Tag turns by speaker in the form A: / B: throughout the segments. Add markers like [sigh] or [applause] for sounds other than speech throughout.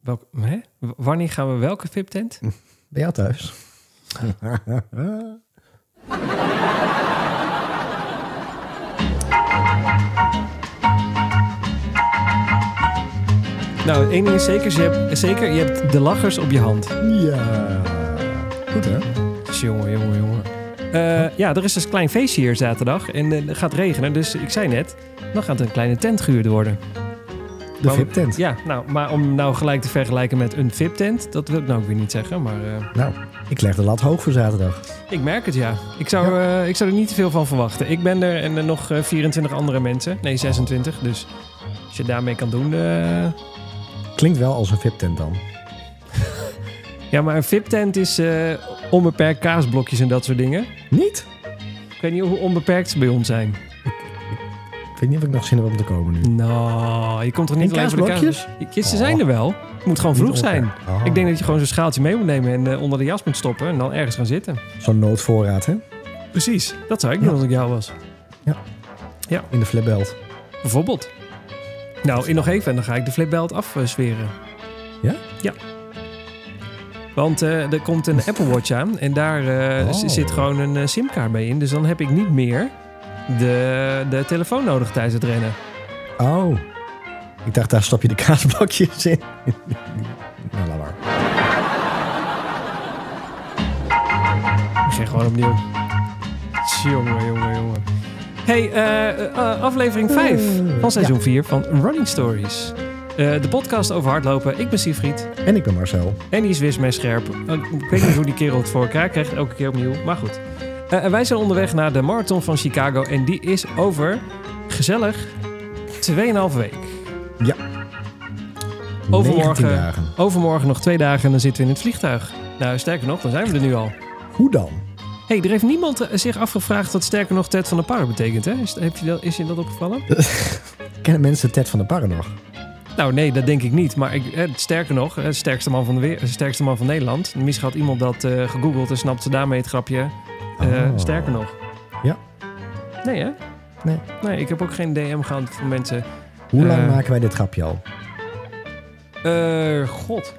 A: Welk, hè? Wanneer gaan we welke VIP-tent? [laughs]
B: Ben jij thuis? [laughs]
A: Nou, één ding is zeker, je hebt, zeker, je hebt de lachers op je hand.
B: ja. Goed hè?
A: Jongen, jongen, jongen. Eh, ja, er is dus een klein feestje hier zaterdag en eh, het gaat regenen. Dus ik zei net, dan gaat er een kleine tent gehuurd worden.
B: De VIP-tent.
A: Ja, nou, maar om nou gelijk te vergelijken met een VIP-tent, dat wil ik nou ook weer niet zeggen. Maar eh,
B: Nou, ik leg de lat hoog voor zaterdag.
A: ik merk het, ja. Ik zou, eh, ik zou er niet te veel van verwachten. Ik ben er en er nog eh, 24 andere mensen. Nee, 26. Dus als je daarmee kan doen... eh,
B: Klinkt wel als een VIP-tent dan. [laughs]
A: Ja, maar een VIP-tent is eh, onbeperkt kaasblokjes en dat soort dingen.
B: Niet?
A: Ik weet niet hoe onbeperkt ze bij ons zijn.
B: Ik weet niet of ik nog zin heb om te komen nu.
A: Nou, je komt er niet
B: En
A: alleen voor de
B: kaasblokjes?
A: kaas. Ja, Ze zijn er wel. Het moet gewoon vroeg zijn.
B: Oh.
A: Ik denk dat je gewoon zo'n schaaltje mee moet nemen en eh, onder de jas moet stoppen en dan ergens gaan zitten.
B: Zo'n noodvoorraad hè?
A: Precies. Dat zou ik
B: Ja.
A: doen als ik jou was.
B: In de flipbelt.
A: Bijvoorbeeld. Nou, in nog even en dan ga ik de flipbelt afzweren.
B: Ja?
A: Ja. Want eh, er komt een Apple Watch aan en daar eh,
B: Oh.
A: zit gewoon een simkaart bij in. Dus dan heb ik niet meer de, de telefoon nodig tijdens het rennen.
B: Oh. Ik dacht, daar stop je de kaasblokjes in. nou, laat maar.
A: Ik zeg gewoon opnieuw. Jongen, jongen, jongen. Hey, eh, eh, aflevering 5 van seizoen 4 van Running Stories. Eh, de podcast over hardlopen. Ik ben Siegfried.
B: En ik ben Marcel.
A: En die is wismescherp. Uh, ik weet niet hoe die kerel het voor elkaar krijgt. Elke keer opnieuw. Maar goed. Eh, wij zijn onderweg naar de marathon van Chicago. En die is over gezellig 2,5 week.
B: Ja.
A: Overmorgen.
B: 19 dagen.
A: Overmorgen nog twee dagen en dan zitten we in het vliegtuig. Nou, sterker nog, dan zijn we er nu al.
B: Hoe dan?
A: hey, er heeft niemand eh, zich afgevraagd wat sterker nog Ted van de Parre betekent, hè? Is, heb je dat, is je dat opgevallen? [laughs]
B: Kennen mensen Ted van de Parre nog?
A: Nou, nee, dat denk ik niet. Maar ik, eh, sterker nog, eh, sterkste man van, de weer, sterkste man van Nederland. Misschien had iemand dat eh, gegoogeld en snapt ze daarmee het grapje. Eh,
B: Oh.
A: Sterker nog.
B: Ja.
A: Nee, hè?
B: Nee.
A: Nee, ik heb ook geen DM gehad van mensen.
B: Hoe lang
A: Eh.
B: maken wij dit grapje al?
A: Eh, god.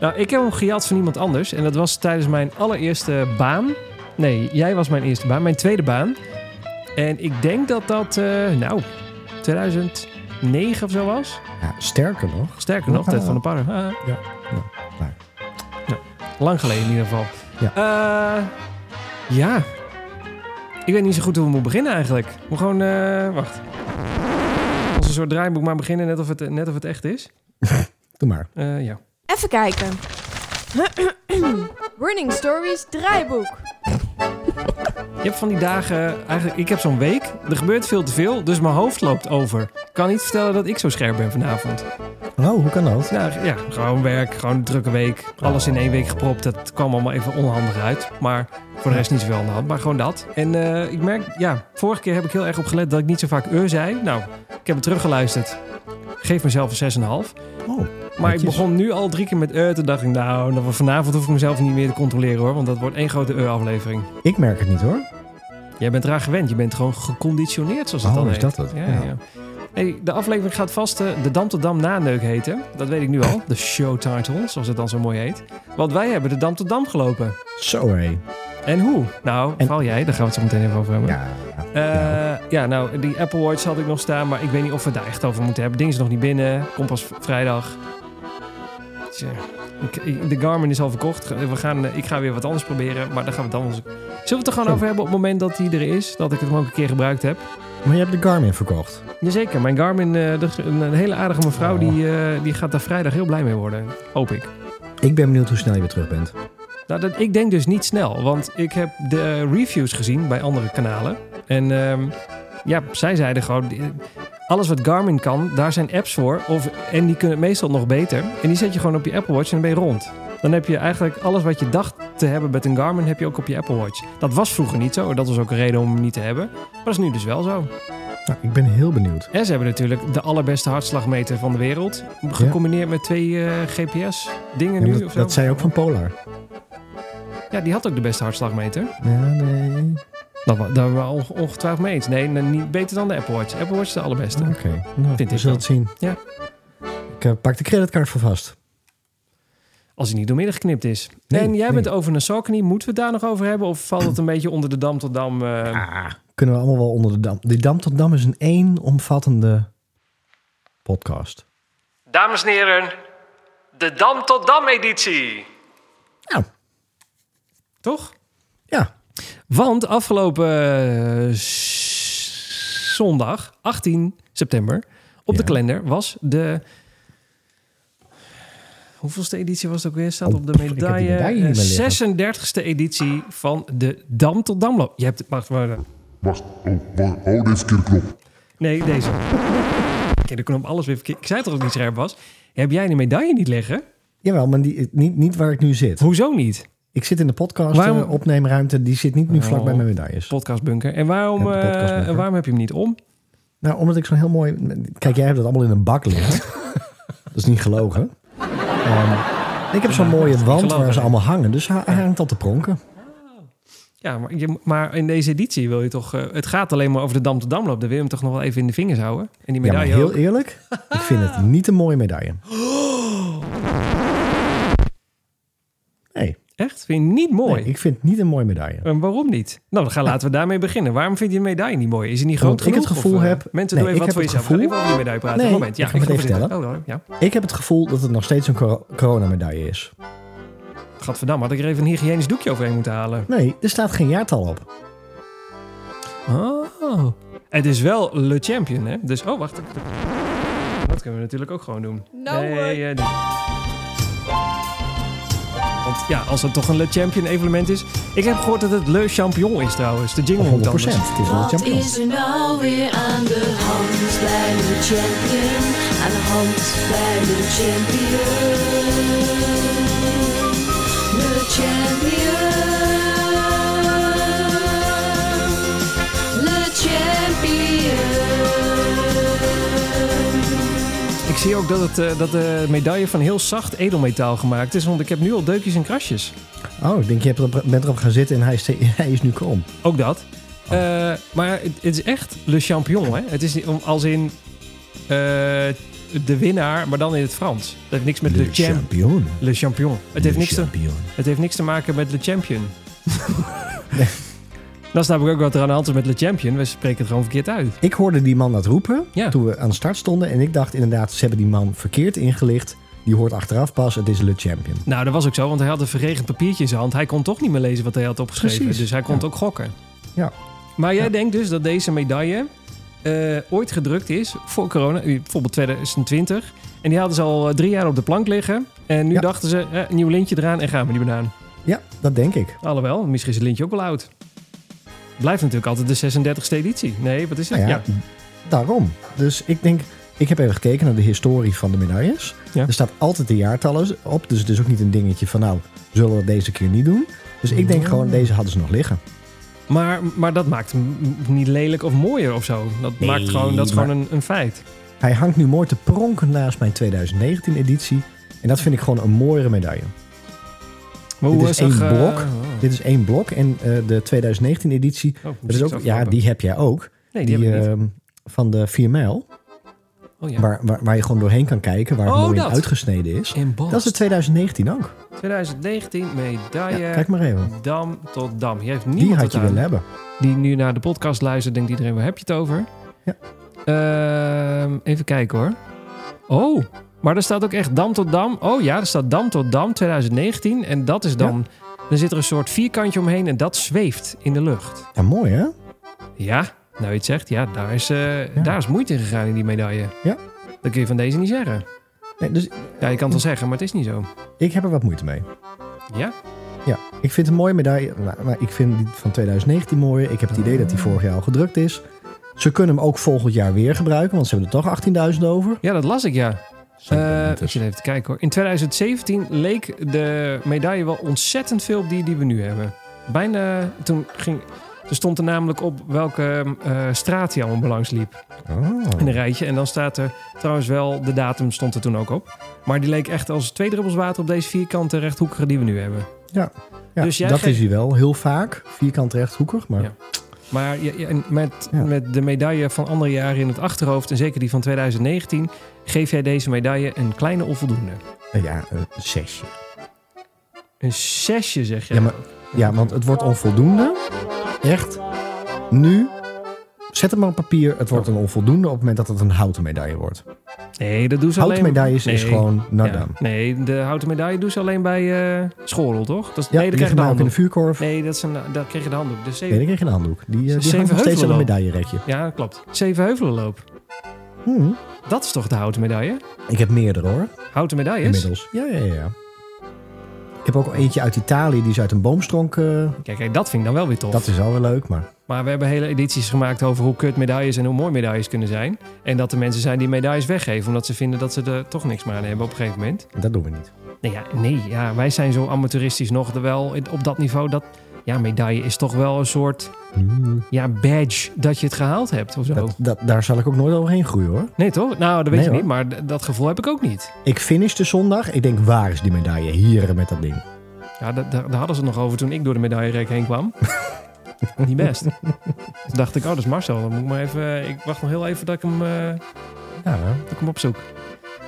A: Nou, ik heb hem gejat van iemand anders. En dat was tijdens mijn allereerste baan. Nee, jij was mijn eerste baan. Mijn tweede baan. En ik denk dat dat, eh, nou, 2009 of zo was.
B: Ja, sterker nog.
A: Sterker nog,
B: Ah.
A: Ted van de Parre. Ah.
B: Ja, ja.
A: Nou, lang geleden in ieder geval.
B: Ja.
A: Eh, ja. Ik weet niet zo goed hoe we moeten beginnen eigenlijk. We gewoon, eh, wacht. Als een soort draaiboek maar beginnen, net of het, net of het echt is. [laughs]
B: Doe maar.
A: Eh, ja.
C: Even kijken. [clears throat] Running Stories draaiboek. [laughs]
A: Je hebt van die dagen, eigenlijk, ik heb zo'n week. Er gebeurt veel te veel, dus mijn hoofd loopt over. Ik kan niet vertellen dat ik zo scherp ben vanavond.
B: Oh, hoe kan dat?
A: Nou ja, gewoon werk, gewoon een drukke week. Alles in één week gepropt. Dat kwam allemaal even onhandig uit. Maar voor de rest niet zoveel aan de hand. Maar gewoon dat. En eh, ik merk, ja, vorige keer heb ik heel erg op gelet dat ik niet zo vaak uh zei. Nou, ik heb het teruggeluisterd. Geef mezelf een 6,5.
B: Oh,
A: Maar ik begon nu al drie keer met uh. Toen dacht ik, nou, nou, vanavond hoef ik mezelf niet meer te controleren hoor. Want dat wordt één grote uh-aflevering.
B: Ik merk het niet hoor.
A: Jij bent eraan gewend. Je bent gewoon geconditioneerd, zoals het
B: Oh,
A: dan
B: is
A: heet.
B: dat het?
A: Ja,
B: Ja.
A: ja. Hey, de aflevering gaat vast eh, de Dam tot Dam naneuk heten. Dat weet ik nu al. De show title, zoals het dan zo mooi heet. Want wij hebben de Dam tot Dam gelopen.
B: Zo hé.
A: En hoe? Nou,
B: En-
A: vooral jij. Daar gaan we het zo meteen even over hebben.
B: Ja.
A: Eh, ja, nou, die Apple Watch had ik nog staan. Maar ik weet niet of we daar echt over moeten hebben. Ding is nog niet binnen. Komt pas vrijdag. Tja, ik- ik- de Garmin is al verkocht. We gaan, eh, ik ga weer wat anders proberen. Maar daar gaan we het dan... Zullen we het er gewoon over hebben op het moment dat hij er is? Dat ik hem ook een keer gebruikt heb?
B: Maar je hebt de Garmin verkocht.
A: Jazeker, mijn Garmin, eh, een, hele aardige mevrouw,
B: Oh.
A: die, eh, die gaat daar vrijdag heel blij mee worden. Hoop ik.
B: Ik ben benieuwd hoe snel je weer terug bent.
A: Nou, dat, ik denk dus niet snel, want ik heb de reviews gezien bij andere kanalen. En ehm, ja, zij zeiden gewoon, alles wat Garmin kan, daar zijn apps voor. Of, en die kunnen het meestal nog beter. En die zet je gewoon op je Apple Watch en dan ben je rond. Dan heb je eigenlijk alles wat je dacht te hebben met een Garmin, heb je ook op je Apple Watch. Dat was vroeger niet zo, dat was ook een reden om hem niet te hebben. Maar dat is nu dus wel zo.
B: Nou, ik ben heel benieuwd.
A: En ze hebben natuurlijk de allerbeste hartslagmeter van de wereld. Gecombineerd met twee eh, GPS-dingen
B: Ja,
A: nu.
B: dat,
A: of zo.
B: dat zei je ook van Polar.
A: Ja, die had ook de beste hartslagmeter.
B: Ja, nee.
A: Dat, daar waren we onge- ongetwijfeld mee eens. Nee, niet beter dan de Apple Watch. Apple Watch is de allerbeste.
B: Oké. Nou,
A: Vind
B: we
A: ik
B: zullen het zien.
A: Ja.
B: Ik eh, pak de creditcard voor vast.
A: Als hij niet doormidden geknipt is.
B: Nee,
A: en jij
B: nee.
A: bent over een Saucony. Moeten we het daar nog over hebben? Of valt het een beetje onder de dam tot dam?
B: Ah, kunnen we allemaal wel onder de dam. Die dam tot dam is een één omvattende podcast.
A: Dames en heren, de dam tot dam editie.
B: Nou,
A: Toch? Want afgelopen eh, zondag, 18 september, op de kalender was de... Hoeveelste editie was het ook weer? Staat
B: Oh,
A: op de
B: die
A: medaille.
B: liggen.
A: 36e editie van de Dam tot Damloop. Je hebt... Wacht, wacht.
D: Wacht, oh, wacht, oh, deze keer knop.
A: Nee, deze. Oké, de knop alles weer verkeerd. Ik zei toch dat het niet scherp was? Heb jij de medaille niet liggen?
B: Jawel, maar die, niet, niet waar ik nu zit.
A: Hoezo niet?
B: Ik zit in de podcast
A: Waarom-
B: eh, opneemruimte. Die zit niet nu vlak bij
A: Oh.
B: mijn medailles.
A: Podcastbunker. En waarom,
B: Ja,
A: eh, waarom heb je hem niet om?
B: Nou, omdat ik zo'n heel mooi... Kijk, jij hebt dat allemaal in een bak liggen. [laughs] dat is niet gelogen. Ehm, ik heb zo'n mooie wand
A: gelogen,
B: waar ze allemaal hangen. Dus hij, hangt al te pronken.
A: Ja, maar, je, maar in deze editie wil je toch... eh, het gaat alleen maar over de Dam tot Damloop. Dan wil je hem toch nog wel even in de vingers houden? En die
B: Ja,
A: medaille
B: heel
A: ook.
B: eerlijk. [laughs] Ik vind het niet een mooie medaille. Nee,
A: Echt? Vind je niet mooi?
B: nee, ik vind het niet een mooie medaille.
A: En waarom niet? Nou, dan gaan, laten we daarmee beginnen. Waarom vind je de medaille niet mooi? Is hij niet groot
B: Omdat ik het
A: genoeg?
B: gevoel
A: Of, eh,
B: heb-
A: Mensen,
B: nee,
A: doe even
B: ik
A: wat voor
B: heb het
A: jezelf. Ga
B: gevoel-
A: even over die medaille praten.
B: Nee,
A: Moment. Ja,
B: ik ga het even vertellen.
A: Oh, oh, ja.
B: Ik heb het gevoel dat het nog steeds een cor- coronamedaille is.
A: Gadverdamme, had ik er even een hygiënisch doekje overheen moeten halen.
B: Nee, er staat geen jaartal op.
A: Oh. Het is wel Le Champion, hè? Dus, oh, wacht. Dat kunnen we natuurlijk ook gewoon doen.
C: No way.
A: Want ja, als het toch een Le Champion evenement is... Ik heb gehoord dat het Le Champion is trouwens. De jingle moet
B: 100
A: anders.
B: Het is
E: Wat
B: champion.
E: is er nou weer aan de hand bij de champion? Aan de hand bij de champion. De champion. De champion.
A: Zie ook dat, het, eh, dat de medaille van heel zacht edelmetaal gemaakt is. Want ik heb nu al deukjes en krasjes.
B: Oh, ik denk je bent erop gaan zitten en hij is, [laughs] hij is nu krom.
A: Ook dat. Eh, maar het, het is echt Le Champion, hè? Het is als in eh, de winnaar, maar dan in het Frans. Dat heeft niks met Le, Champ
B: champion.
A: Le Champion. Het heeft, niks te,
B: champion.
A: het heeft niks te maken met Le Champion. [laughs] Dan snap ik ook wat er aan de hand is met Le Champion. We spreken het gewoon verkeerd uit.
B: Ik hoorde die man dat roepen
A: Ja.
B: toen we aan de start stonden. En ik dacht inderdaad, ze hebben die man verkeerd ingelicht. Die hoort achteraf pas, het is Le Champion.
A: Nou, dat was ook zo, want hij had een verregend papiertje in zijn hand. Hij kon toch niet meer lezen wat hij had opgeschreven.
B: Precies,
A: Dus hij kon
B: ja.
A: ook gokken.
B: Ja.
A: Maar jij
B: Ja.
A: denkt dus dat deze medaille eh, ooit gedrukt is voor corona, bijvoorbeeld 2020. En die hadden ze al eh, drie jaar op de plank liggen. En nu dachten ze, een nieuw lintje eraan en gaan we die banaan.
B: Ja, dat denk ik.
A: Alhoewel, misschien is het lintje ook wel oud. Blijft natuurlijk altijd de 36e editie. Nee, wat is het?
B: Nou ja, daarom. Dus ik denk, ik heb even gekeken naar de historie van de medailles.
A: Ja.
B: Er staat altijd de jaartallen op. Dus het is ook niet een dingetje van nou, zullen we het deze keer niet doen. Dus ik denk gewoon, deze hadden ze nog liggen.
A: Maar, maar dat maakt hem niet lelijk of mooier of zo. Dat,
B: Nee,
A: maakt gewoon, dat is gewoon een, een feit.
B: Hij hangt nu mooi te pronken naast mijn 2019 editie. En dat vind ik gewoon een mooiere medaille.
A: Maar
B: Dit
A: hoe
B: is één blok.
A: oh.
B: Dit is één blok. En eh, de 2019 editie,
A: Oh,
B: dat is ook, ja, die heb jij ook.
A: Nee, die,
B: Die, ehm, van de 4 mijl.
A: Oh ja.
B: Waar, waar, waar je gewoon doorheen kan kijken. Waar het
A: Oh,
B: mooi
A: dat.
B: uitgesneden is.
A: Embossed.
B: Dat is de 2019 ook.
A: 2019 medaille
B: Ja, kijk maar even.
A: Dam tot Dam. Hier heeft
B: Die
A: niemand
B: had
A: het
B: je
A: aan.
B: willen hebben.
A: Die nu naar de podcast luistert, denkt iedereen, waar heb je het over?
B: Ja.
A: Ehm, even kijken hoor. Oh, maar er staat ook echt Dam tot Dam. Oh ja, er staat Dam tot Dam 2019. En dat is dan... Dan zit er een soort vierkantje omheen en dat zweeft in de lucht.
B: Ja, mooi hè?
A: Ja, nou je het zegt, ja, daar is, eh, daar is moeite in gegaan in die medaille.
B: Ja.
A: Dat kun je van deze niet zeggen.
B: Nee, dus
A: Ja, je kan het wel zeggen, maar het is niet zo.
B: ik heb er wat moeite mee.
A: Ja?
B: Ja, ik vind het een mooie medaille. Maar ik vind die van 2019 mooi. Ik heb het idee dat die vorig jaar al gedrukt is. Ze kunnen hem ook volgend jaar weer gebruiken, want ze hebben er toch 18.000 over.
A: Ja, dat las ik, ja. Eh, ik
B: Dus-
A: zit even te kijken hoor. In 2017 leek de medaille wel ontzettend veel op die die we nu hebben. Bijna, toen ging... Er stond er namelijk op welke eh, straat hij allemaal langs liep.
B: Oh.
A: In een rijtje. En dan staat er trouwens wel, de datum stond er toen ook op. Maar die leek echt als twee druppels water op deze vierkante rechthoekige die we nu hebben.
B: Ja,
A: Dus jij
B: dat is hij wel heel vaak. Vierkant rechthoekig, maar
A: Ja. Maar met,
B: Ja.
A: met de medaille van andere jaren in het achterhoofd... en zeker die van 2019... geef jij deze medaille een kleine onvoldoende.
B: eh, ja, een zesje.
A: Een zesje zeg je.
B: Ja, maar- Ja, want het wordt onvoldoende. Echt. Nu. Zet maar op papier. Het wordt een onvoldoende op het moment dat het een houten medaille wordt.
A: Nee, dat doen ze
B: Houten
A: alleen...
B: medailles is
A: Nee.
B: gewoon
A: Ja.
B: done.
A: Nee, de houten medaille doen ze alleen bij eh toch? Dat is,
B: Ja,
A: nee, dan krijg je de
B: in de vuurkorf. Nee,
A: Nee, dat is een, daar kreeg je de handdoek. De zeven...
B: dan kreeg je een handdoek. Die, eh, die
A: Zeven
B: hangt nog steeds aan een medaillerekje.
A: Ja, dat klopt. Zeven heuvelenloop.
B: Hmm.
A: Dat is toch de houten medaille?
B: Ik heb meerdere hoor.
A: Houten medailles?
B: Inmiddels. Ja, ja, ja, ja. Ik heb ook eentje uit Italië. Die is uit een boomstronk. eh,
A: Kijk, kijk, dat vind ik dan wel weer tof.
B: dat is al wel leuk, maar...
A: Maar we hebben hele edities gemaakt over hoe kut medailles en hoe mooi medailles kunnen zijn. En dat er mensen zijn die medailles weggeven omdat ze vinden dat ze er toch niks meer aan hebben op een gegeven moment.
B: Dat doen we niet.
A: Nee, ja, nee ja, wij zijn zo amateuristisch nog. Terwijl op dat niveau dat... Ja, medaille is toch wel een soort
B: Hmm.
A: ja, badge dat je het gehaald hebt of zo.
B: Dat, dat, daar zal ik ook nooit overheen groeien hoor.
A: Nee toch? Nou, dat weet
B: Nee,
A: je
B: hoor.
A: niet. Maar dat gevoel heb ik ook niet.
B: Ik finishte zondag. Ik denk, waar is die medaille? Hier met dat ding.
A: Ja, da- da- daar hadden ze het nog over toen ik door de medaillerek heen kwam. [laughs] [laughs] niet best. Toen dacht ik, oh, dat is Marcel. Dan moet ik maar even... Ik wacht nog heel even dat ik hem... eh,
B: Ja,
A: Dat ik hem opzoek.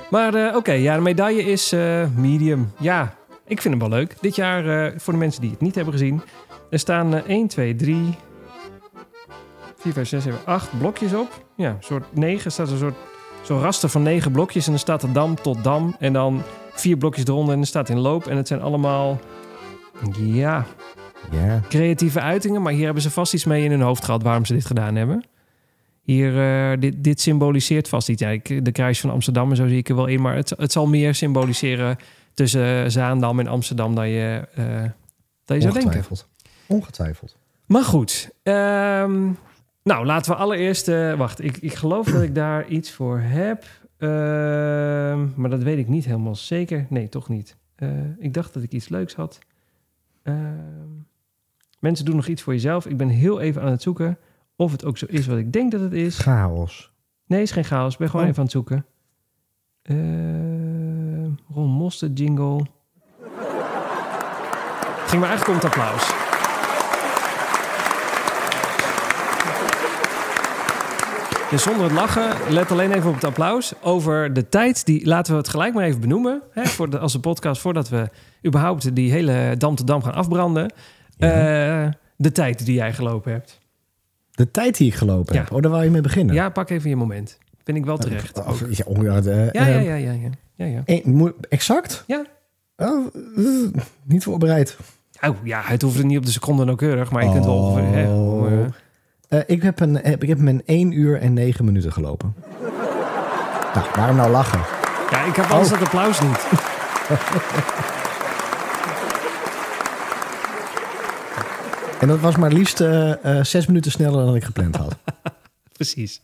A: Maar eh, oké, ja, de medaille is eh, medium. Ja, ik vind hem wel leuk. Dit jaar, eh, voor de mensen die het niet hebben gezien, er staan eh 1, 2, 3, 4, 5, 6, 7, 8 blokjes op. Ja, een soort 9 staat een soort zo'n raster van 9 blokjes. En dan staat er dam tot dam. En dan vier blokjes eronder en dan staat in loop. En het zijn allemaal, ja,
B: ja.
A: creatieve uitingen. Maar hier hebben ze vast iets mee in hun hoofd gehad waarom ze dit gedaan hebben. Hier, eh, dit, dit symboliseert vast iets. Ja, de kruis van Amsterdam en zo zie ik er wel in. Maar het, het zal meer symboliseren tussen Zaandam en Amsterdam dan je, eh, dan je zou denken.
B: Ongetwijfeld. Ongetwijfeld.
A: Maar goed. ehm, nou, laten we allereerst... eh, wacht, ik, ik geloof dat ik daar iets voor heb. Ehm, maar dat weet ik niet helemaal zeker. Nee, toch niet. Ik dacht dat ik iets leuks had. Ehm, mensen doen nog iets voor jezelf. Ik ben heel even aan het zoeken of het ook zo is wat ik denk dat het is.
B: Chaos.
A: Nee, is geen chaos. Ik ben gewoon
B: Oh.
A: even aan het zoeken. Ehm Ron Moster jingle. Ging maar eigenlijk om het applaus. Dus zonder het lachen, let alleen even op het applaus. Over de tijd, die laten we het gelijk maar even benoemen. Hè, voor de, als de podcast, voordat we überhaupt die hele dam te dam gaan afbranden.
B: Ja.
A: Eh, de tijd die jij gelopen hebt.
B: De tijd die ik gelopen
A: Ja.
B: heb. Oh, daar wou je mee beginnen.
A: Ja, pak even je moment. Vind ik wel terecht.
B: Oh,
A: ook.
B: ja, oh, ja, de,
A: Ja, ja, ja, ja, ja. ja, ja.
B: eh, moet- exact?
A: Ja.
B: Oh, eh, niet voorbereid.
A: Oh, ja, het hoeft er niet op de seconde nauwkeurig, maar je kunt wel ongeveer... Hè,
B: Oh. ik, heb een, heb, ik heb in 1 uur en 9 minuten gelopen. nou, waarom nou lachen?
A: ja, ik heb
B: Oh.
A: dat applaus niet. [laughs]
B: En dat was maar liefst eh, eh, zes minuten sneller dan ik gepland had. [laughs]
A: Precies.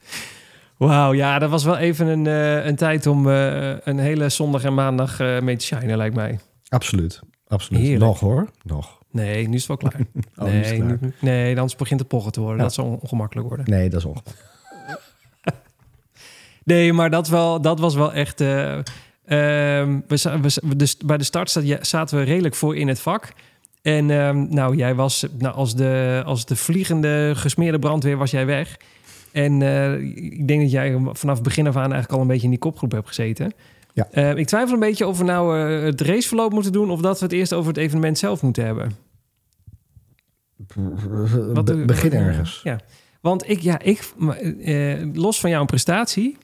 A: Wauw, ja, dat was wel even een, eh, een tijd om een hele zondag en maandag mee te shinen, lijkt mij.
B: Absoluut. Absoluut.
A: Heerlijk.
B: Nog hoor. Nog.
A: Nee, nu is het wel klaar. [laughs]
B: Oh, is
A: nee,
B: klaar.
A: nu- nee, anders begint het pochen te worden.
B: Ja.
A: Dat zal ongemakkelijk worden.
B: Nee, dat is ongeveer. [laughs]
A: Nee, maar dat, wel, dat was wel echt... eh, ehm, we, we, dus bij de start zaten we redelijk voor in het vak. En ehm, nou, jij was nou, als, de, als de vliegende gesmeerde brandweer was jij weg. En eh, ik denk dat jij vanaf het begin af aan eigenlijk al een beetje in die kopgroep hebt gezeten.
B: Ja.
A: Eh, ik twijfel een beetje of we nou eh, het raceverloop moeten doen... of dat we het eerst over het evenement zelf moeten hebben. Wat
B: Be- begin ergens.
A: Ja, want ik, ja, ik, los van jouw prestatie,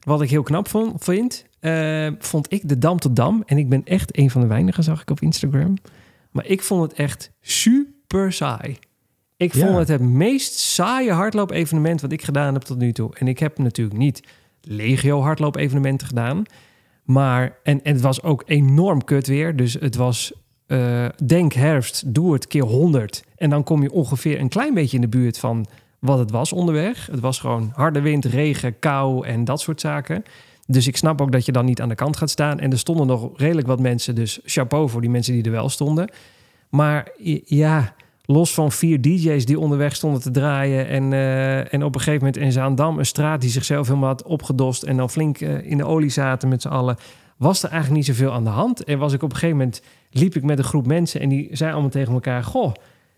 A: wat ik heel knap vond, vind, vond ik de Dam tot Dam. En ik ben echt een van de weinigen, zag ik op Instagram. Maar ik vond het echt super saai. Ik
B: Ja.
A: vond het het meest saaie hardloop-evenement wat ik gedaan heb tot nu toe. En ik heb natuurlijk niet legio hardloop-evenementen gedaan. Maar, en, en het was ook enorm kut weer. Dus het was, eh, denk herfst, doe het keer 100. En dan kom je ongeveer een klein beetje in de buurt van wat het was onderweg. Het was gewoon harde wind, regen, kou en dat soort zaken. Dus ik snap ook dat je dan niet aan de kant gaat staan. En er stonden nog redelijk wat mensen. Dus chapeau voor die mensen die er wel stonden. Maar ja, los van vier DJ's die onderweg stonden te draaien. En, eh, en op een gegeven moment in Zaandam een straat die zichzelf helemaal had opgedost. En dan flink eh, in de olie zaten met z'n allen. Was er eigenlijk niet zoveel aan de hand. En was ik op een gegeven moment liep ik met een groep mensen. En die zeiden allemaal tegen elkaar: Goh,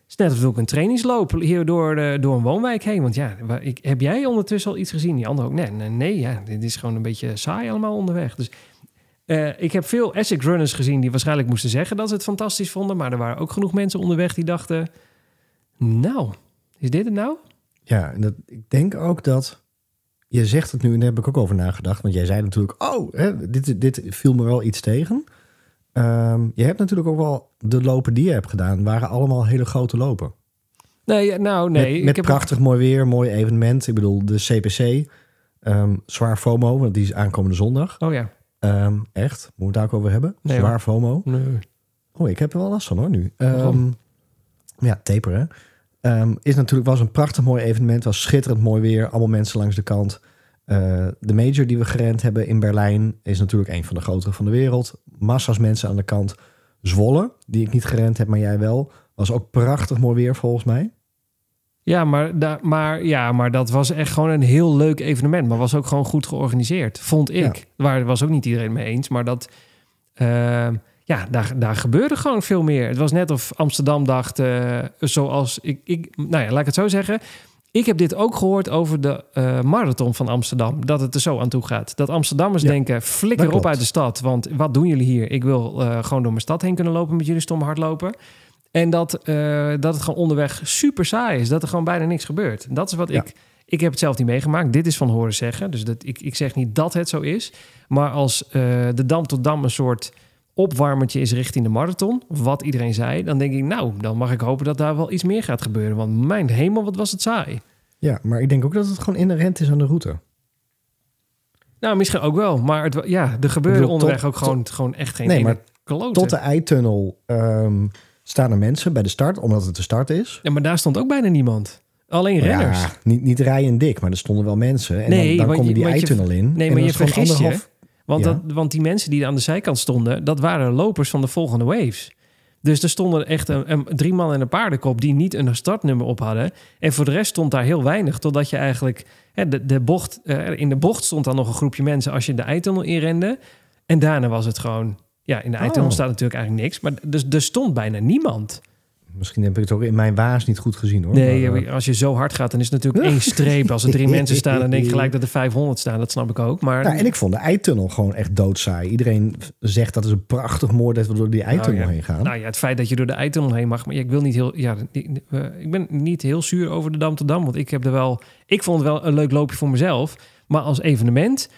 A: het is net alsof ik een trainingsloop hier door, door een woonwijk heen. Want ja, ik, heb jij ondertussen al iets gezien? Die andere ook. Nee, nee, nee ja, dit is gewoon een beetje saai allemaal onderweg. Dus Eh, ik heb veel Essex runners gezien die waarschijnlijk moesten zeggen dat ze het fantastisch vonden. Maar er waren ook genoeg mensen onderweg die dachten... Nou, is dit het nou?
B: Ja, en dat, ik denk ook dat... Je zegt het nu en daar heb ik ook over nagedacht. Want jij zei natuurlijk, oh, hè, dit, dit viel me wel iets tegen. Ehm, je hebt natuurlijk ook wel de lopen die je hebt gedaan... waren allemaal hele grote lopen.
A: Nee, nou nee.
B: met
A: ik
B: met
A: heb
B: prachtig mooi weer, mooi evenement. Ik bedoel, de CPC, ehm, zwaar FOMO, want die is aankomende zondag.
A: Oh ja.
B: Ehm, echt, moeten we het daar ook over hebben?
A: Nee,
B: zwaar
A: hoor.
B: FOMO.
A: Nee.
B: Oh, ik heb er wel last van hoor nu. Ja, taperen. Is natuurlijk was een prachtig mooi evenement. Was schitterend mooi weer. Allemaal mensen langs de kant. Eh, de major die we gerend hebben in Berlijn is natuurlijk een van de grotere van de wereld. Massa's mensen aan de kant. Zwolle, die ik niet gerend heb, maar jij wel. Was ook prachtig mooi weer volgens mij.
A: Ja, maar, da, maar, ja, maar dat was echt gewoon een heel leuk evenement. Maar was ook gewoon goed georganiseerd, vond ik. Waar was ook niet iedereen mee eens. Maar dat, eh, ja, daar, daar gebeurde gewoon veel meer. Het was net of Amsterdam dacht, eh, zoals ik, ik... Nou ja, laat ik het zo zeggen. Ik heb dit ook gehoord over de eh, marathon van Amsterdam. Dat het er zo aan toe gaat. Dat Amsterdammers
B: Ja,
A: denken, flikker op uit de stad. Want wat doen jullie hier? Ik wil eh, gewoon door mijn stad heen kunnen lopen met jullie stomme hardlopen. En dat, eh, dat het gewoon onderweg super saai is. Dat er gewoon bijna niks gebeurt. Dat is wat
B: Ja.
A: ik... Ik heb het zelf niet meegemaakt. Dit is van horen zeggen. Dus dat, ik, ik zeg niet dat het zo is. Maar als de Dam tot Dam een soort opwarmertje is richting de marathon... wat iedereen zei, dan denk ik... nou, dan mag ik hopen dat daar wel iets meer gaat gebeuren. Want mijn hemel, wat was het saai.
B: Ja, maar ik denk ook dat het gewoon inherent is aan de route.
A: Nou, misschien ook wel. Maar het, ja, er gebeurde
B: bedoel,
A: onderweg
B: tot-
A: ook gewoon, gewoon echt geen
B: Nee, maar
A: klote.
B: Tot de eitunnel ehm, staan er mensen bij de start, omdat het de start is.
A: Ja, maar daar stond ook bijna niemand. Alleen renners.
B: Ja, niet, niet rij en dik, maar er stonden wel mensen. En
A: Nee,
B: dan, dan kom je die eitunnel in.
A: Nee, maar je vergist je. Want,
B: Ja.
A: dat, want die mensen die aan de zijkant stonden, dat waren lopers van de volgende waves. Dus er stonden echt een, een- drie man en een paardenkop die niet een startnummer op hadden. En voor de rest stond daar heel weinig. Totdat je eigenlijk hè, de, de bocht, eh, in de bocht stond dan nog een groepje mensen als je de eitunnel inrende. En daarna was het gewoon. Ja, in de eitunnel
B: Oh.
A: staat natuurlijk eigenlijk niks. Maar dus, er stond bijna niemand.
B: Misschien heb ik het ook in mijn waas niet goed gezien hoor.
A: Nee,
B: Maar,
A: als je zo hard gaat, dan is het natuurlijk [laughs] één streep. Als er drie mensen staan, dan denk je gelijk dat er 500 staan. Dat snap ik ook. Maar
B: nou, en ik vond de eitunnel gewoon echt doodsaai. Iedereen zegt dat is een prachtig mooi dat we door die eitunnel
A: ja.
B: heen gaan.
A: Nou ja, het feit dat je door de eitunnel heen mag. Maar ja, ik wil niet heel. Ja, ik ben niet heel zuur over de Dam te Dam. Want ik heb er wel. Ik vond het wel een leuk loopje voor mezelf. Maar als evenement.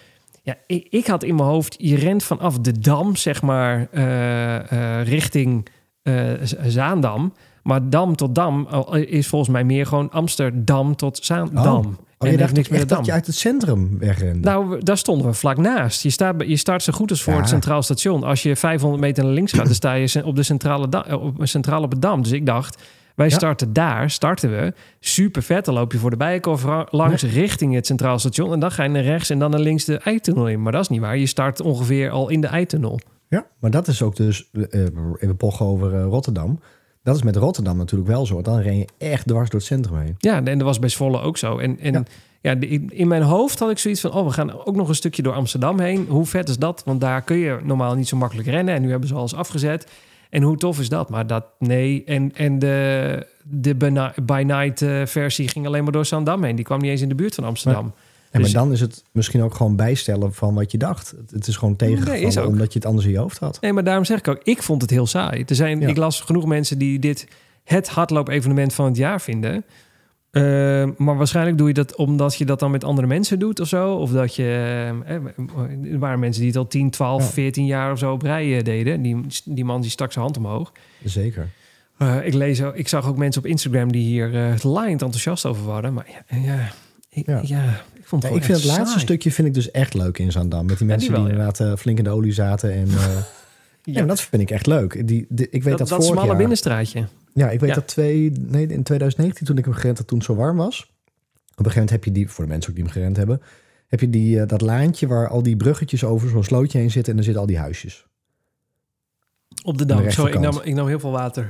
A: Ja, ik, ik had in mijn hoofd. Je rent vanaf de Dam, zeg maar. eh, eh, richting eh, Zaandam. Maar Dam tot Dam eh, is volgens mij meer gewoon Amsterdam tot Zaandam.
B: Oh,
A: en
B: je
A: heeft
B: dacht
A: niks de
B: dat je uit het centrum wegrende.
A: Nou, daar stonden we vlak naast. Je, staat, je start zo goed als voor
B: Ja.
A: het Centraal Station. Als je 500 meter naar links gaat, dan sta je op de centrale, eh, op, centraal op het dam. Dus ik dacht, wij
B: Ja.
A: starten daar, starten we. Super vet, dan loop je voor de Bijenkorf langs richting het Centraal Station. En dan ga je naar rechts en dan naar links de eitunnel in. Maar dat is niet waar. Je start ongeveer al in de eitunnel.
B: Ja, maar dat is ook dus, eh, even pochen over Rotterdam. Dat is met Rotterdam natuurlijk wel zo. Dan ren je echt dwars door het centrum heen.
A: Ja, en dat was bij Zwolle ook zo. En, en
B: Ja.
A: in, mijn hoofd had ik zoiets van... oh, we gaan ook nog een stukje door Amsterdam heen. Hoe vet is dat? Want daar kun je normaal niet zo makkelijk rennen. En nu hebben ze alles afgezet. En hoe tof is dat? Maar dat, nee. En, en de, de by Ni- by night eh, versie ging alleen maar door Zandam heen. Die kwam niet eens in de buurt van Amsterdam.
B: En
A: Dus-
B: maar dan is het misschien ook gewoon bijstellen van wat je dacht. Het, is gewoon tegengevallen
A: Nee, is ook.
B: omdat je het anders in je hoofd had.
A: Nee, maar daarom zeg ik ook, ik vond het heel saai. Er zijn,
B: Ja.
A: Ik las genoeg mensen die dit het hardloop-evenement van het jaar vinden. Eh, maar waarschijnlijk doe je dat omdat je dat dan met andere mensen doet of zo. Of dat je... eh, eh, er waren mensen die het al 10, 12,
B: Ja.
A: 14 jaar of zo op rij deden. Die, die man die stak zijn hand omhoog.
B: Zeker.
A: Ik, lees, ik zag ook mensen op Instagram die hier eh laaiend enthousiast over waren. Maar ja, ja, ik,
B: Ja.
A: ja. Vond het
B: Nee, ik vind het laatste stukje vind ik dus echt leuk in Zandam. Met die mensen
A: die wel,
B: inderdaad eh, flink in de olie zaten. En, [laughs] eh, ja. dat vind ik echt leuk. Die, ik weet
A: dat,
B: dat,
A: dat, smalle
B: jaar...
A: binnenstraatje.
B: Ja, ik weet
A: Ja.
B: dat twee, nee, in 2019 toen ik hem gerend had, toen het zo warm was. Op een gegeven moment heb je die, voor de mensen ook die hem gerend hebben, heb je die, eh, dat laantje waar al die bruggetjes over zo'n slootje heen zitten en dan zitten al die huisjes.
A: Op de dam. Sorry, ik nam, ik nam heel veel water.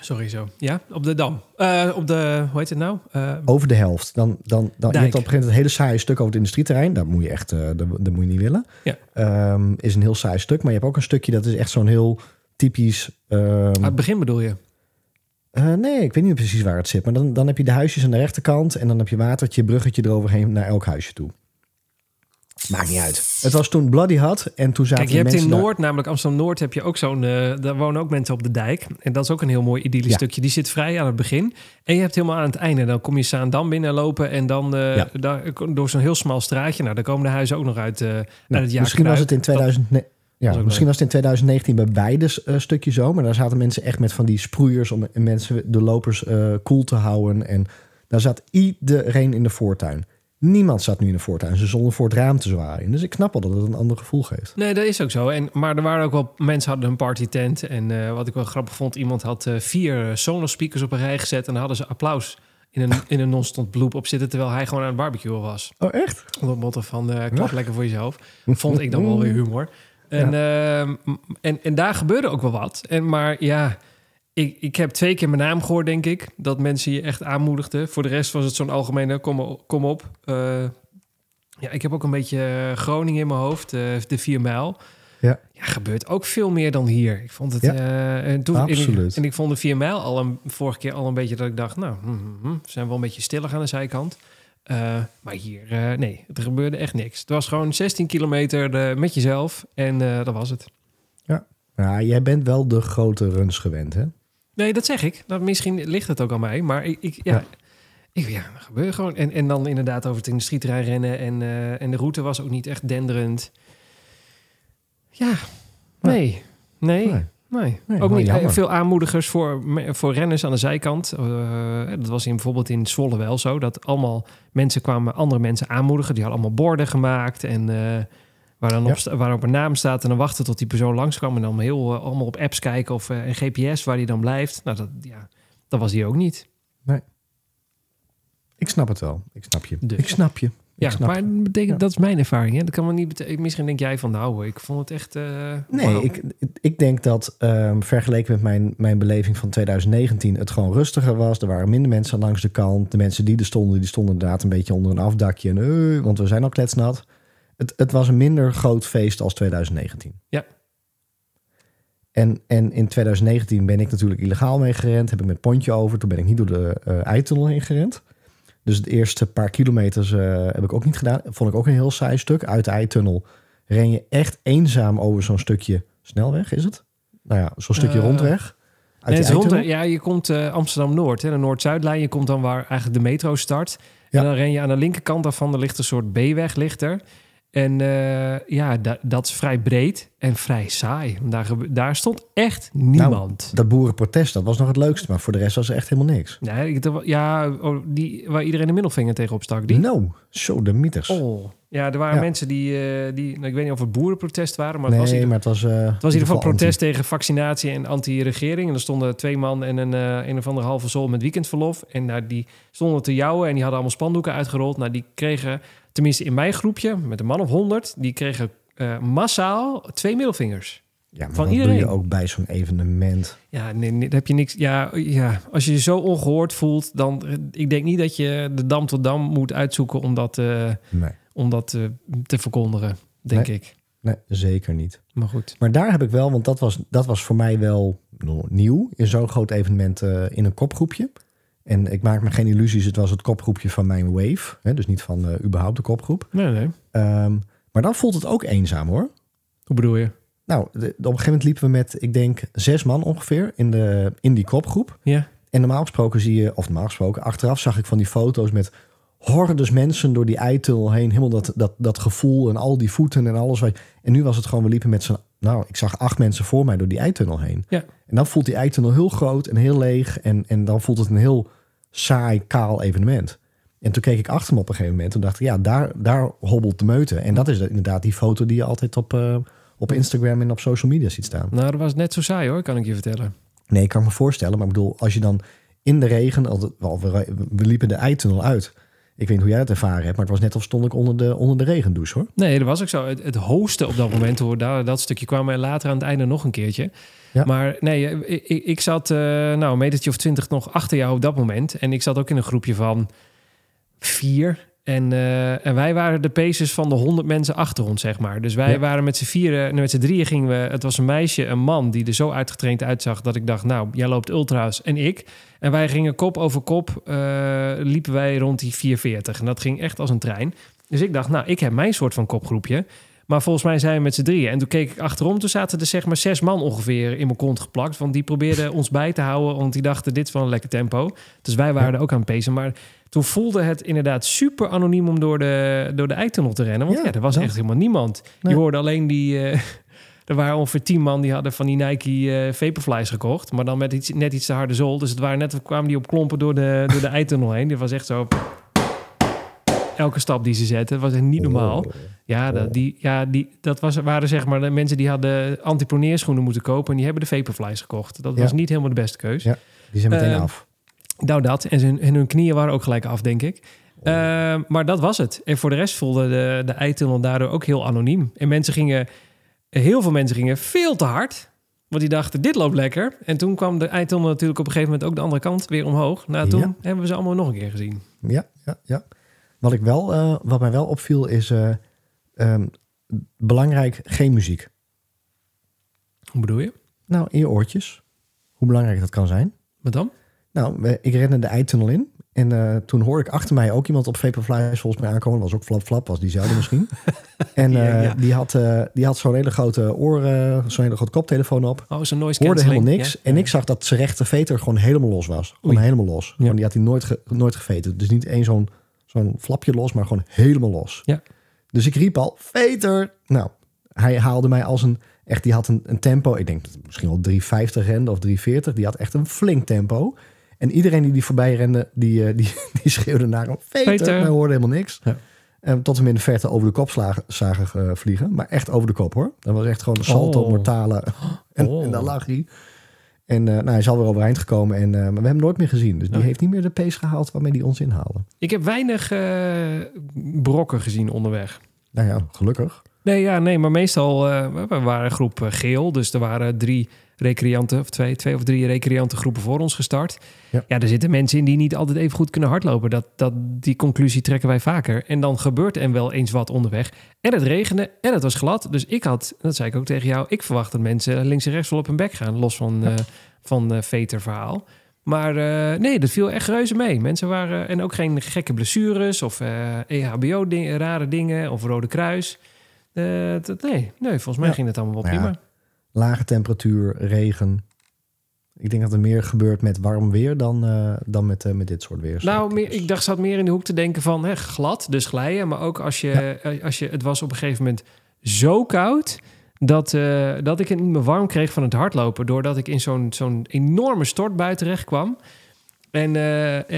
A: Sorry zo. Ja, op de dam. Eh, op de, hoe heet het nou? Eh,
B: Over de helft. Dan, dan, dan, je hebt op een gegeven moment een hele saaie stuk over het industrieterrein. Dat moet je echt, eh, dat, dat moet je niet willen.
A: Ja.
B: Ehm, is een heel saai stuk. Maar je hebt ook een stukje dat is echt zo'n heel typisch. ehm,
A: aan het begin bedoel je?
B: nee, ik weet niet precies waar het zit. Maar dan, dan heb je de huisjes aan de rechterkant. En dan heb je watertje, bruggetje eroverheen naar elk huisje toe. Maakt niet uit. Het was toen Bloody Hot en toen zaten
A: Kijk, je hebt in
B: daar-
A: Noord, namelijk Amsterdam-Noord, heb je ook zo'n... eh, daar wonen ook mensen op de dijk. En dat is ook een heel mooi idyllisch
B: Ja.
A: stukje. Die zit vrij aan het begin. En je hebt helemaal aan het einde. Dan kom je Zaandam binnenlopen en dan eh,
B: Ja.
A: daar, door zo'n heel smal straatje. Nou, daar komen de huizen ook nog uit, eh uit
B: Nou,
A: het jaar
B: misschien was het in 2000, nee, ja, misschien
A: leuk.
B: was het in 2019 bij beide eh, stukjes zo. Maar daar zaten mensen echt met van die sproeiers om mensen, de lopers, eh koel te houden. En daar zat iedereen in de voortuin. Niemand zat nu in de voortuin. Ze zonden voor het raam te zwaaien. Dus ik snap wel dat het een ander gevoel geeft.
A: Nee, dat is ook zo. En, maar er waren ook wel mensen hadden een partytent. En eh, wat ik wel grappig vond, iemand had eh, vier Sonos speakers op een rij gezet. En dan hadden ze applaus in een, in een non-stop bloep op zitten. Terwijl hij gewoon aan het barbecuen was.
B: Oh, echt?
A: Onder het motto van klap lekker voor jezelf. Vond ik dan wel weer humor. En, en, en daar gebeurde ook wel wat. En, maar ja, ik, ik heb twee keer mijn naam gehoord, denk ik. Dat mensen je echt aanmoedigden. Voor de rest was het zo'n algemene kom, kom op. Eh, ja, ik heb ook een beetje eh, Groningen in mijn hoofd. eh, de vier mijl.
B: Ja.
A: Ja, gebeurt ook veel meer dan hier. Ik vond het...
B: Ja,
A: en toen,
B: absoluut.
A: En ik, en ik vond de vier mijl al een, vorige keer al een beetje dat ik dacht... Nou, we zijn wel een beetje stiller aan de zijkant. Maar hier, nee, er gebeurde echt niks. Het was gewoon 16 kilometer met jezelf en dat was het.
B: Ja, jij bent wel de grote runs gewend, hè?
A: Nee, dat zeg ik. Nou, misschien ligt het ook aan mij, maar ik, ik ja,
B: Ja.
A: Ik, ja, dat gebeurde gewoon. En, en dan inderdaad over het industrieterrein rennen en, eh, en de route was ook niet echt denderend. Ja, nee, nee, nee.
B: Nee. Nee,
A: ook niet.
B: jammer.
A: Veel aanmoedigers voor, voor renners aan de zijkant. Eh, dat was in, bijvoorbeeld in Zwolle wel zo. Dat allemaal mensen kwamen andere mensen aanmoedigen. Die hadden allemaal borden gemaakt. En eh, waar dan op, sta- waar op een naam staat. En dan wachten tot die persoon langskwam. En dan heel, eh, allemaal op apps kijken of eh, een GPS waar die dan blijft. Nou, dat, ja, dat was hier ook niet.
B: Ik snap het wel. Ik snap je.
A: Dus.
B: Ik snap je.
A: Ja,
B: snap
A: maar dat, betekent,
B: Ja.
A: dat is mijn ervaring. Hè? Dat kan wel niet betekenen. Misschien denk jij van, nou, ik vond het echt. eh,
B: Nee, ik, ik denk dat ehm, vergeleken met mijn, mijn beleving van 2019 het gewoon rustiger was. Er waren minder mensen langs de kant. De mensen die er stonden, die stonden inderdaad een beetje onder een afdakje. En, eh, want we zijn al kletsnat. Het, het was een minder groot feest als 2019.
A: Ja.
B: En, en in 2019 ben ik natuurlijk illegaal mee gerend. Heb ik met pontje over. Toen ben ik niet door de eh eitunnel heen gerend. Dus de eerste paar kilometers eh, heb ik ook niet gedaan. Vond ik ook een heel saai stuk. Uit de eitunnel ren je echt eenzaam over zo'n stukje snelweg, is het? Nou ja, zo'n stukje
A: Eh,
B: rondweg. Uit
A: Nee, rond,
B: eitunnel.
A: ja, je komt Amsterdam-Noord, hè, de Noord-Zuidlijn. Je komt dan waar eigenlijk de metro start.
B: Ja.
A: En dan ren je aan de linkerkant daarvan. Er ligt een soort B-weg ligt er. En eh, ja, da- dat is vrij breed en vrij saai. Daar, daar stond echt niemand.
B: Dat boerenprotest, dat was nog het leukste. Maar voor de rest was er echt helemaal niks.
A: nee, ik, ja, oh, die, waar iedereen de middelvinger tegen opstak. Die?
B: No, zo de mieters.
A: Oh. Ja, er waren
B: Ja.
A: mensen die, eh, die nou, ik weet niet of het boerenprotest waren, maar het was ieder-
B: maar het was... eh,
A: Het was in ieder geval protest tegen vaccinatie en anti-regering. En er stonden twee man en een, een of andere halve zool met weekendverlof. En nou, die stonden te jouwen en die hadden allemaal spandoeken uitgerold. Nou, die kregen, tenminste in mijn groepje, met een man of honderd... die kregen eh, massaal twee middelvingers.
B: Ja, maar
A: van
B: dat doe
A: iedereen.
B: je ook bij zo'n evenement.
A: Ja, nee, nee, heb je niks... Ja, ja, als je je zo ongehoord voelt, dan... Ik denk niet dat je de dam tot dam moet uitzoeken om dat, eh,
B: Nee,
A: om dat eh, te verkondigen, denk ik.
B: nee, zeker niet.
A: Maar goed.
B: Maar daar heb ik wel, want dat was, dat was voor mij wel nou, nieuw in zo'n groot evenement in een kopgroepje. En ik maak me geen illusies, het was het kopgroepje van mijn wave. Hè, dus niet van eh, überhaupt de kopgroep.
A: Nee, nee.
B: Ehm, maar dan voelt het ook eenzaam hoor.
A: Hoe bedoel je?
B: Nou, de- op een gegeven moment liepen we met, ik denk, zes man ongeveer in, de, in die kopgroep.
A: Ja.
B: En normaal gesproken zie je, of normaal gesproken, achteraf zag ik van die foto's met hordes mensen door die eitunnel heen. Helemaal dat, dat, dat gevoel en al die voeten en alles. Wat, en nu was het gewoon, we liepen met z'n, nou, ik zag acht mensen voor mij door die eitunnel heen.
A: Ja.
B: En dan voelt die eitunnel heel groot en heel leeg. En, en dan voelt het een heel saai, kaal evenement. En toen keek ik achter me op een gegeven moment en dacht ik, ja, daar, daar hobbelt de meute. En dat is inderdaad die foto die je altijd op, eh, op Instagram en op social media ziet staan.
A: Nou, dat was net zo saai hoor, kan ik je vertellen.
B: Nee, ik kan me voorstellen. Maar ik bedoel, als je dan in de regen... al- We, we liepen de eitunnel uit. Ik weet niet hoe jij dat ervaren hebt... maar het was net of stond ik onder de, onder de regendouche, hoor.
A: Nee, dat was ook zo. Het, het hosten op dat moment, hoor, daar, dat stukje kwam er later aan het einde nog een keertje.
B: Ja.
A: Maar nee, eh, ik, ik, ik zat eh, nou, een metertje of twintig nog achter jou op dat moment. En ik zat ook in een groepje van vier. En, eh, en wij waren de paces van de honderd mensen achter ons, zeg maar. Dus wij
B: Ja.
A: waren met z'n vieren, met z'n drieën gingen we... Het was een meisje, een man, die er zo uitgetraind uitzag... dat ik dacht, nou, jij loopt ultra's en ik. En wij gingen kop over kop, eh, liepen wij rond die 440. En dat ging echt als een trein. Dus ik dacht, nou, ik heb mijn soort van kopgroepje. Maar volgens mij zijn we met z'n drieën. En toen keek ik achterom. Toen zaten er zeg maar zes man ongeveer in mijn kont geplakt. Want die probeerden ons bij te houden. Want die dachten, dit is wel een lekker tempo. Dus wij waren er ook aan het pacen. Maar toen voelde het inderdaad super anoniem om door de, door de eitunnel te rennen. Want ja,
B: Ja,
A: er was
B: dat.
A: echt helemaal niemand.
B: Nee.
A: Je hoorde alleen die... eh, [laughs] er waren ongeveer tien man die hadden van die Nike eh Vaporflies gekocht. Maar dan met iets, net iets te harde zool. Dus het waren net, kwamen die op klompen door de, door de eitunnel heen. Dit was echt zo... Elke stap die ze zetten was echt niet normaal.
B: Oh.
A: Ja, dat, die, ja die, dat was, waren zeg maar de mensen die hadden antiproneerschoenen moeten kopen. En die hebben de Vaporflies gekocht. Dat
B: Ja.
A: was niet helemaal de beste keus.
B: Ja. Die zijn meteen
A: Ehm,
B: af.
A: Nou, dat. En, hun knieën waren ook gelijk af, denk ik. Eh, maar dat was het. En voor de rest voelde de, de eitunnel daardoor ook heel anoniem. En mensen gingen, heel veel mensen gingen veel te hard. Want die dachten, dit loopt lekker. En toen kwam de eitunnel natuurlijk op een gegeven moment ook de andere kant weer omhoog. Nou, toen
B: Ja.
A: hebben we ze allemaal nog een keer gezien.
B: Ja, ja, ja. Wat, ik wel, eh, wat mij wel opviel is eh, ehm, belangrijk geen muziek.
A: Hoe bedoel je?
B: Nou, in je oortjes. Hoe belangrijk dat kan zijn.
A: Wat dan?
B: Nou, ik rende de eitunnel in. En eh, toen hoorde ik achter mij ook iemand op Vaporflies volgens mij aankomen. Dat was ook Flap Flap, was diezelfde misschien. [laughs] en
A: Ja,
B: eh,
A: ja.
B: die, had, eh, die had zo'n hele grote oor, eh, zo'n hele grote koptelefoon op.
A: Oh, zo'n noise
B: Hoorde helemaal niks.
A: Ja,
B: En ik zag dat zijn rechter veter gewoon helemaal los was. Gewoon
A: Oei.
B: helemaal los. Gewoon, die had hij nooit, ge- nooit geveten. Dus niet één zo'n zo'n flapje los, maar gewoon helemaal los.
A: Ja.
B: Dus ik riep al, veter! Nou, hij haalde mij als een... Echt, die had een, een tempo. Ik denk misschien wel 350 rende of 340. Die had echt een flink tempo. En iedereen die die voorbij rende, die, eh, die, [laughs] die schreeuwde naar hem. Veter. Wij hoorden helemaal niks.
A: Ja.
B: En tot hem in de verte over de kop slagen, zagen eh, vliegen. Maar echt over de kop hoor. Dat was echt gewoon een salto
A: Oh.
B: mortale. [gasps] [laughs] En,
A: Oh.
B: en daar lag hij. En eh, nou, hij is alweer overeind gekomen. En, eh, maar we hebben hem nooit meer gezien. Dus die
A: Oh.
B: heeft niet meer de pace gehaald waarmee hij ons inhaalde.
A: Ik heb weinig eh, brokken gezien onderweg.
B: Nou ja, gelukkig.
A: Nee, ja, nee, maar meestal eh, we waren een groep eh, geel. Dus er waren drie recreanten, of twee, twee of drie recreantengroepen voor ons gestart.
B: Ja.
A: Ja. er zitten mensen in die niet altijd even goed kunnen hardlopen. Dat, dat, die conclusie trekken wij vaker. En dan gebeurt er wel eens wat onderweg. En het regende en het was glad. Dus ik had, dat zei ik ook tegen jou, ik verwacht dat mensen links en rechts wel op hun bek gaan. Los van, eh van eh Veter verhaal. Maar eh, nee, dat viel echt reuze mee. Mensen waren, en ook geen gekke blessures of eh EHBO-rare dingen of Rode Kruis. Dat- nee, nee, volgens mij
B: Ja.
A: ging het allemaal wel prima.
B: Lage temperatuur, regen. Ik denk dat er meer gebeurt met warm weer dan, eh, dan met, eh, met dit soort weer.
A: Nou, meer, ik dacht, zat meer in de hoek te denken van hè, glad, dus glijden. Maar ook als je, eh, als je, het was op een gegeven moment zo koud dat, dat ik het niet meer warm kreeg van het hardlopen. Doordat ik in zo'n zo'n enorme stortbui terecht kwam. En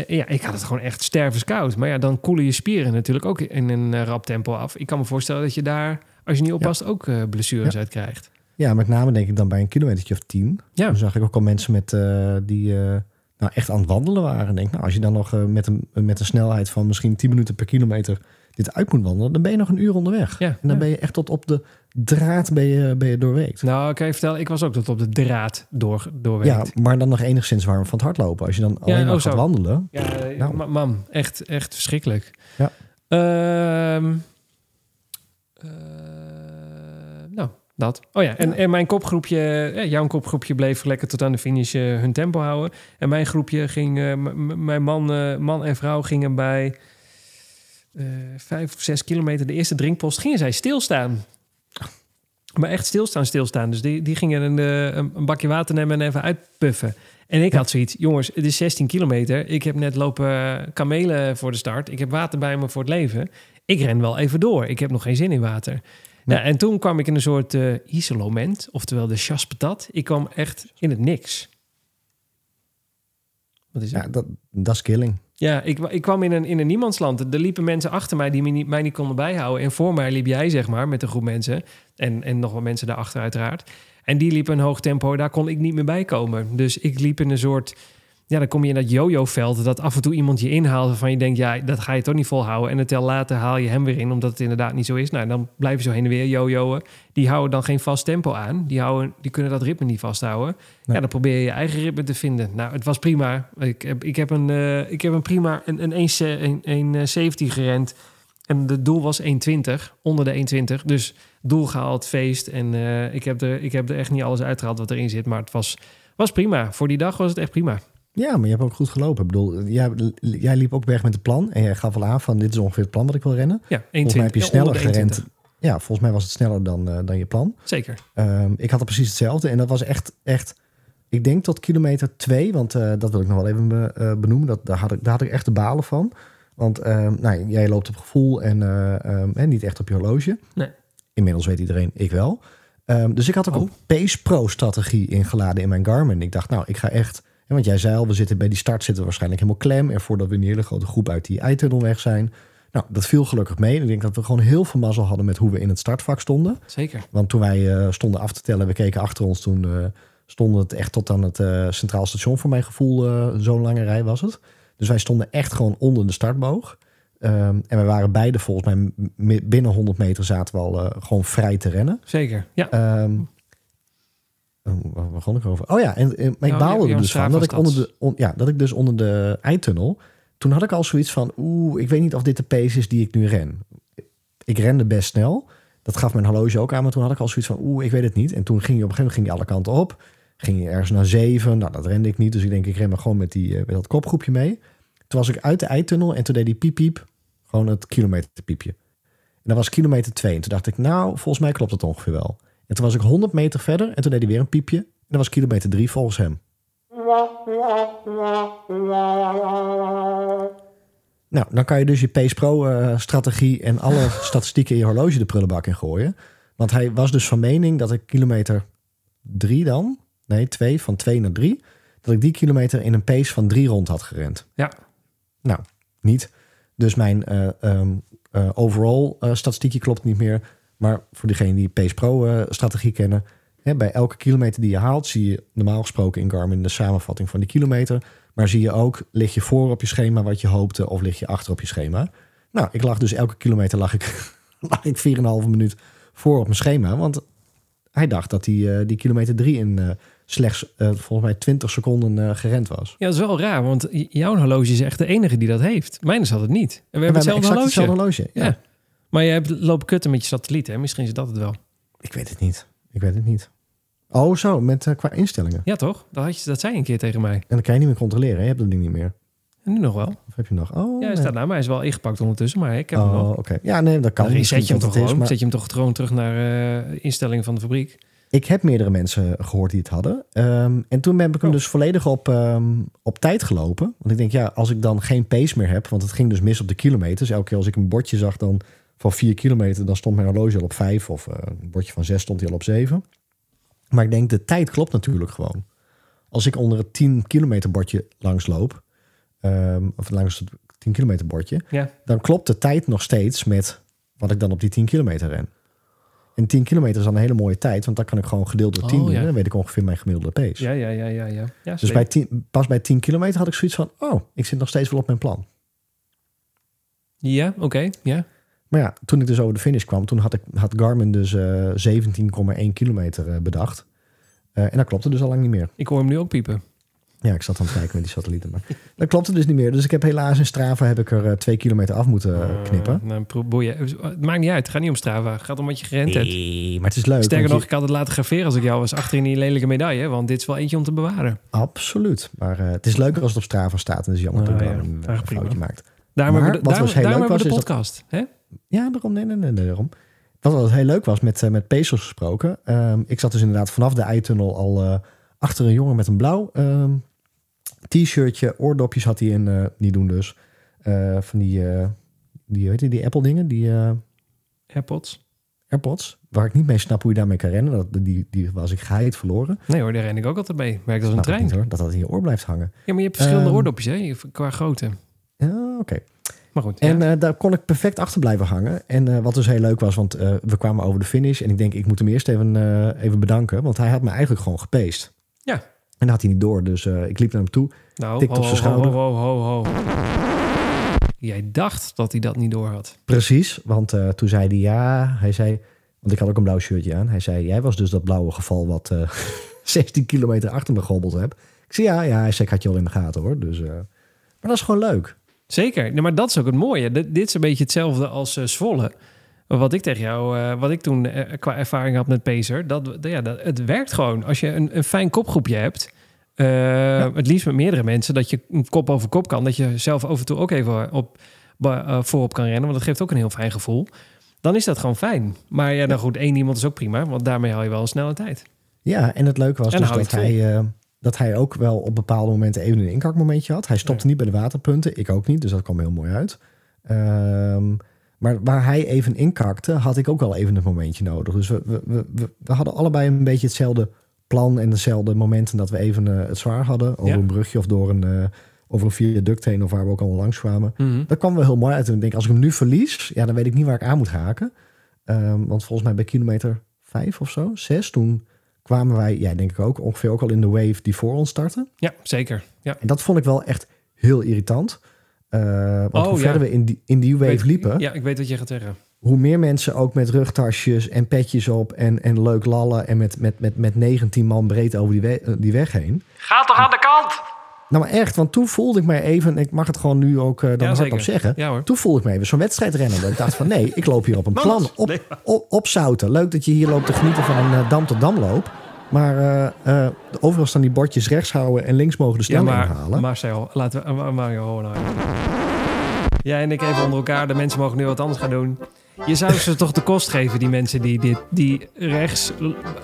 A: ja, ik had het gewoon echt stervenskoud. Maar ja, dan koelen je spieren natuurlijk ook in een rap tempo af. Ik kan me voorstellen dat je daar, als je niet oppast, ook blessures uit krijgt.
B: Ja, met name denk ik dan bij een kilometertje of tien.
A: Ja.
B: Dan zag ik ook al mensen met, eh, die eh, nou, echt aan het wandelen waren. Denk, nou, als je dan nog eh, met, een, met een snelheid van misschien 10 minuten per kilometer dit uit moet wandelen, dan ben je nog een uur onderweg.
A: Ja,
B: En dan
A: ja.
B: ben je echt tot op de draad ben je, ben je doorweekt.
A: Nou, kan je vertellen, ik was ook tot op de draad door, doorwerkt.
B: Ja, maar dan nog enigszins warm van het hardlopen. Als je dan alleen
A: oh,
B: maar
A: zo.
B: gaat wandelen.
A: Ja,
B: Nou.
A: ma- man, echt, echt verschrikkelijk.
B: Ja.
A: Eh, dat. Oh ja, en, en mijn kopgroepje, ja, jouw kopgroepje bleef lekker tot aan de finish eh, hun tempo houden. En mijn groepje ging, eh, mijn man, eh, man en vrouw gingen bij eh, vijf of zes kilometer de eerste drinkpost, gingen zij stilstaan. Maar echt stilstaan, stilstaan. Dus die, die gingen een, eh, een, een bakje water nemen en even uitpuffen. En ik had zoiets, jongens, het is 16 kilometer. Ik heb net lopen kamelen voor de start. Ik heb water bij me voor het leven. Ik ren wel even door. Ik heb nog geen zin in water. Nou, en toen kwam ik in een soort eh isolement, oftewel de chaspatat. Ik kwam echt in het niks. Wat is het?
B: Ja, dat, dat is killing.
A: Ja, ik, ik kwam in een, in een niemandsland. Er liepen mensen achter mij die me niet, mij niet konden bijhouden. En voor mij liep jij, zeg maar, met een groep mensen. En, en nog wat mensen daarachter uiteraard. En die liepen een hoog tempo. Daar kon ik niet meer bij komen. Dus ik liep in een soort... Ja, dan kom je in dat yo-yo-veld. Dat af en toe iemand je inhaalt waarvan je denkt... Ja, dat ga je toch niet volhouden. En een tel later haal je hem weer in, omdat het inderdaad niet zo is. Nou, dan blijf je zo heen en weer yo-yoen. Die houden dan geen vast tempo aan. Die, houden, die kunnen dat ritme niet vasthouden.
B: Nee.
A: Ja, dan probeer je je eigen ritme te vinden. Nou, het was prima. Ik heb, ik heb, een, eh, ik heb een prima een, een 1, een, een, eh, 70 gerend. En het doel was 1,20, onder de 1,20. Dus doel gehaald, feest. En eh, ik, heb er, ik heb er echt niet alles uitgehaald wat erin zit. Maar het was, was prima. Voor die dag was het echt prima.
B: Ja, maar je hebt ook goed gelopen. Ik bedoel, jij, jij liep ook weg met een plan. En jij gaf al aan van dit is ongeveer het plan wat ik wil rennen.
A: Ja, 1,20.
B: Volgens mij heb je sneller gerend.
A: 1,20.
B: Ja, volgens mij was het sneller dan, eh, dan je plan.
A: Zeker.
B: Ehm, ik had er precies hetzelfde. En dat was echt, echt ik denk tot kilometer 2. Want eh, dat wil ik nog wel even be- eh, benoemen. Dat, daar, had ik, daar had ik echt de balen van. Want ehm, nou, jij loopt op gevoel en eh, ehm, en niet echt op je horloge.
A: Nee.
B: Inmiddels weet iedereen, ik wel. Dus ik had ook
A: Oh.
B: een Pace Pro strategie ingeladen in mijn Garmin. Ik dacht, nou, ik ga echt... hè, Want jij zei al, we zitten bij die start zitten we waarschijnlijk helemaal klem. En voordat we een hele grote groep uit die eitunnel weg zijn. Nou, dat viel gelukkig mee. En ik denk dat we gewoon heel veel mazzel hadden met hoe we in het startvak stonden.
A: Zeker.
B: Want toen wij eh, stonden af te tellen, we keken achter ons, toen eh stonden het echt tot aan het eh, Centraal Station voor mijn gevoel. Zo'n lange rij was het. Dus wij stonden echt gewoon onder de startboog. Ehm, en we waren beide volgens mij binnen 100 meter zaten we al gewoon vrij te rennen.
A: Zeker. Ja.
B: Ehm waar begon ik over? Oh ja, en, en- maar ik
A: Nou,
B: baalde er dus van dat ik, onder de, on- ja, dat ik dus onder de eitunnel... Toen had ik al zoiets van, oeh, ik weet niet of dit de pace is die ik nu ren. Ik rende best snel. Dat gaf mijn horloge ook aan, maar toen had ik al zoiets van, oeh, ik weet het niet. En toen ging je op een gegeven moment ging je alle kanten op. Ging je ergens naar zeven. Nou, dat rende ik niet. Dus ik denk, ik ren maar gewoon met, die, eh, met dat kopgroepje mee. Toen was ik uit de eitunnel en toen deed die piep piep gewoon het kilometerpiepje. En dat was kilometer 2. En toen dacht ik, nou, volgens mij klopt het ongeveer wel. En toen was ik 100 meter verder en toen deed hij weer een piepje. En dat was kilometer 3 volgens hem. Nou, dan kan je dus je Pace Pro eh, strategie en alle [laughs] statistieken in je horloge de prullenbak in gooien. Want hij was dus van mening dat ik kilometer 3 dan, nee 2, van 2 naar 3, dat ik die kilometer in een pace van 3 rond had gerend.
A: Ja.
B: Nou, niet. Dus mijn eh, ehm, eh, overall statistiekje klopt niet meer. Maar voor diegenen die Pace Pro eh, strategie kennen, hè, bij elke kilometer die je haalt, zie je normaal gesproken in Garmin de samenvatting van die kilometer. Maar zie je ook, lig je voor op je schema wat je hoopte of lig je achter op je schema. Nou, ik lag dus elke kilometer lag ik, [laughs] lag ik 4,5 minuut voor op mijn schema. Want hij dacht dat hij eh, die kilometer 3 in eh, slechts volgens mij 20 seconden gerend was.
A: Ja, dat is wel raar, want jouw horloge is echt de enige die dat heeft. Mijn is had het niet. En we hebben hetzelfde horloge.
B: hetzelfde horloge. Ja.
A: Ja. Maar je hebt lopen kutten met je satelliet, hè? Misschien is dat het wel.
B: Ik weet het niet. Ik weet het niet. Oh, zo, met eh, qua instellingen.
A: Ja, toch? Dat, had je, dat zei je een keer tegen mij.
B: En dan kan je niet meer controleren. hè? Je hebt dat ding niet meer.
A: En nu nog wel.
B: Of heb je hem nog? Oh,
A: Ja, hij
B: nee.
A: staat naar mij. Hij is wel ingepakt ondertussen, maar ik heb hem
B: Oh,
A: nog.
B: oké. Ja, nee, dat kan.
A: Dan je hem toch gewoon.
B: maar
A: Zet je hem toch gewoon terug naar eh instellingen van de fabriek.
B: Ik heb meerdere mensen gehoord die het hadden. Ehm, en toen heb ik hem
A: Oh.
B: dus volledig op, ehm, op tijd gelopen. Want ik denk, ja, als ik dan geen pace meer heb... want het ging dus mis op de kilometers. Elke keer als ik een bordje zag dan van 4 kilometer... dan stond mijn horloge al op 5. Of eh, een bordje van 6 stond hij al op 7. Maar ik denk, de tijd klopt natuurlijk gewoon. Als ik onder het 10 kilometer bordje langs loop... ehm, of langs het 10 kilometer bordje...
A: Ja.
B: dan klopt de tijd nog steeds met wat ik dan op die 10 kilometer ren. En 10 kilometer is dan een hele mooie tijd, want dan kan ik gewoon gedeeld door 10
A: Oh,
B: doen.
A: ja.
B: En dan weet ik ongeveer mijn gemiddelde pace.
A: Ja, ja, ja, ja. ja. ja
B: Dus bij 10, pas bij 10 kilometer had ik zoiets van, oh, ik zit nog steeds wel op mijn plan.
A: Ja, oké. Ja.
B: Maar ja, toen ik dus over de finish kwam, toen had, ik, had Garmin dus eh 17,1 kilometer eh, bedacht. Eh, en dat klopte dus al lang niet meer.
A: Ik hoor hem nu ook piepen.
B: Ja, ik zat aan het kijken met die satellieten. Maar [laughs] dat klopte dus niet meer. Dus ik heb helaas in Strava heb ik er twee kilometer af moeten knippen.
A: Uh, nou, boeien. Het maakt niet uit. Het gaat niet om Strava. Het gaat om wat je gerend hebt.
B: Nee, maar het is leuk.
A: Sterker nog,
B: je-
A: ik had het laten graveren als ik jou was achter in die lelijke medaille. Want dit is wel eentje om te bewaren.
B: Absoluut. Maar het is leuker als het op Strava staat. En het is jammer dat
A: Ah,
B: ik
A: ja.
B: een foutje maakt.
A: Daarom
B: Maar
A: hebben we de,
B: was heel leuk
A: de
B: was, is
A: podcast. Hè?
B: Ja, daarom. Nee, nee, nee, nee, daarom. Wat wel heel leuk was met, eh, met Pacers gesproken. ehm, ik zat dus inderdaad vanaf de eitunnel al eh, achter een jongen met een blauw ehm, t-shirtje. Oordopjes had hij in. eh niet doen dus. Van die, die, weet je, die Apple dingen. Die
A: AirPods.
B: AirPods. Waar ik niet mee snap hoe je daarmee kan rennen. Dat, die, die was ik geheid verloren.
A: Nee hoor, daar ren ik ook altijd mee. Werkt als een trein.
B: niet, hoor, dat dat in je oor blijft hangen.
A: Ja, maar je hebt verschillende
B: Ehm,
A: oordopjes hè, qua grootte.
B: Ja, oké.
A: Maar goed,
B: En
A: ja.
B: eh, daar kon ik perfect achter blijven hangen. En eh, wat dus heel leuk was, want eh, we kwamen over de finish. En ik denk, ik moet hem eerst even, even bedanken. Want hij had me eigenlijk gewoon gepeest.
A: Ja.
B: En dat had hij niet door. Dus ik liep naar hem toe.
A: nou,
B: tikt
A: ho,
B: op zijn
A: ho, ho,
B: schouder.
A: ho, ho, ho. Jij dacht dat hij dat niet door had.
B: Precies, want toen zei hij ja. Hij zei, want ik had ook een blauw shirtje aan. Hij zei, jij was dus dat blauwe geval wat eh [laughs] 16 kilometer achter me gehobbeld heb. Ik zei ja, ja. Hij zei, ik had je al in de gaten hoor. Dus, maar dat is gewoon leuk.
A: Zeker. Nee, maar dat is ook het mooie. Dit, dit is een beetje hetzelfde als eh Zwolle. Wat ik tegen jou, eh, wat ik toen eh, qua ervaring had met Pacer, dat, ja, dat, het werkt gewoon. Als je een, een fijn kopgroepje hebt, Het liefst met meerdere mensen, dat je kop over kop kan. Dat je zelf af en toe ook even op, voorop kan rennen, want dat geeft ook een heel fijn gevoel. Dan is dat gewoon fijn. Maar ja, nou goed, één iemand is ook prima, want daarmee hou je wel een snelle tijd.
B: Ja, en het leuke was
A: En
B: dus dat hij, dat hij ook wel op bepaalde momenten even een inkakmomentje had. Hij stopte niet bij de waterpunten, ik ook niet, dus dat kwam heel mooi uit. Ehm, maar waar hij even inkakte, had ik ook wel even een momentje nodig. Dus we, we, we, we- hadden allebei een beetje hetzelfde plan en dezelfde momenten dat we even eh, het zwaar hadden. Over
A: Ja.
B: een brugje of door een, eh, over een viaduct heen of waar we ook allemaal langs kwamen.
A: Mhm.
B: Dat kwam wel heel mooi uit. En ik denk, als ik hem nu verlies, ja, dan weet ik niet waar ik aan moet haken. Ehm, want volgens mij bij kilometer vijf of zo, zes, toen kwamen wij, ja, denk ik ook, ongeveer ook al in de wave die voor ons startte.
A: Ja, zeker. Ja.
B: En dat vond ik wel echt heel irritant. Eh, want
A: Oh,
B: hoe
A: ja.
B: verder we in die, in die wave
A: Weet-
B: liepen,
A: Ja, ik weet wat je gaat zeggen.
B: hoe meer mensen ook met rugtasjes en petjes op en, en leuk lallen en met, met, met, met 19 man breed over die, we- eh, die weg heen.
A: Ga toch aan de kant!
B: Nou, maar echt, want toen voelde ik mij even, ik mag het gewoon nu ook eh, dan
A: Ja,
B: hardop zeggen.
A: Ja hoor.
B: Toen voelde ik me even zo'n wedstrijd rennen. Dat ik dacht van nee, ik loop hier op een [laughs] plan. Op, op, opzouten. Leuk dat je hier loopt te genieten van een eh, dam tot damloop. Maar eh, eh, overal staan die bordjes rechts houden en links mogen de
A: Ja,
B: snelheid
A: maar. Marcel, laten we uh, Mario nou. Jij en ik even onder elkaar. De mensen mogen nu wat anders gaan doen. Je zou ze toch de kost geven, die mensen die, dit, die rechts,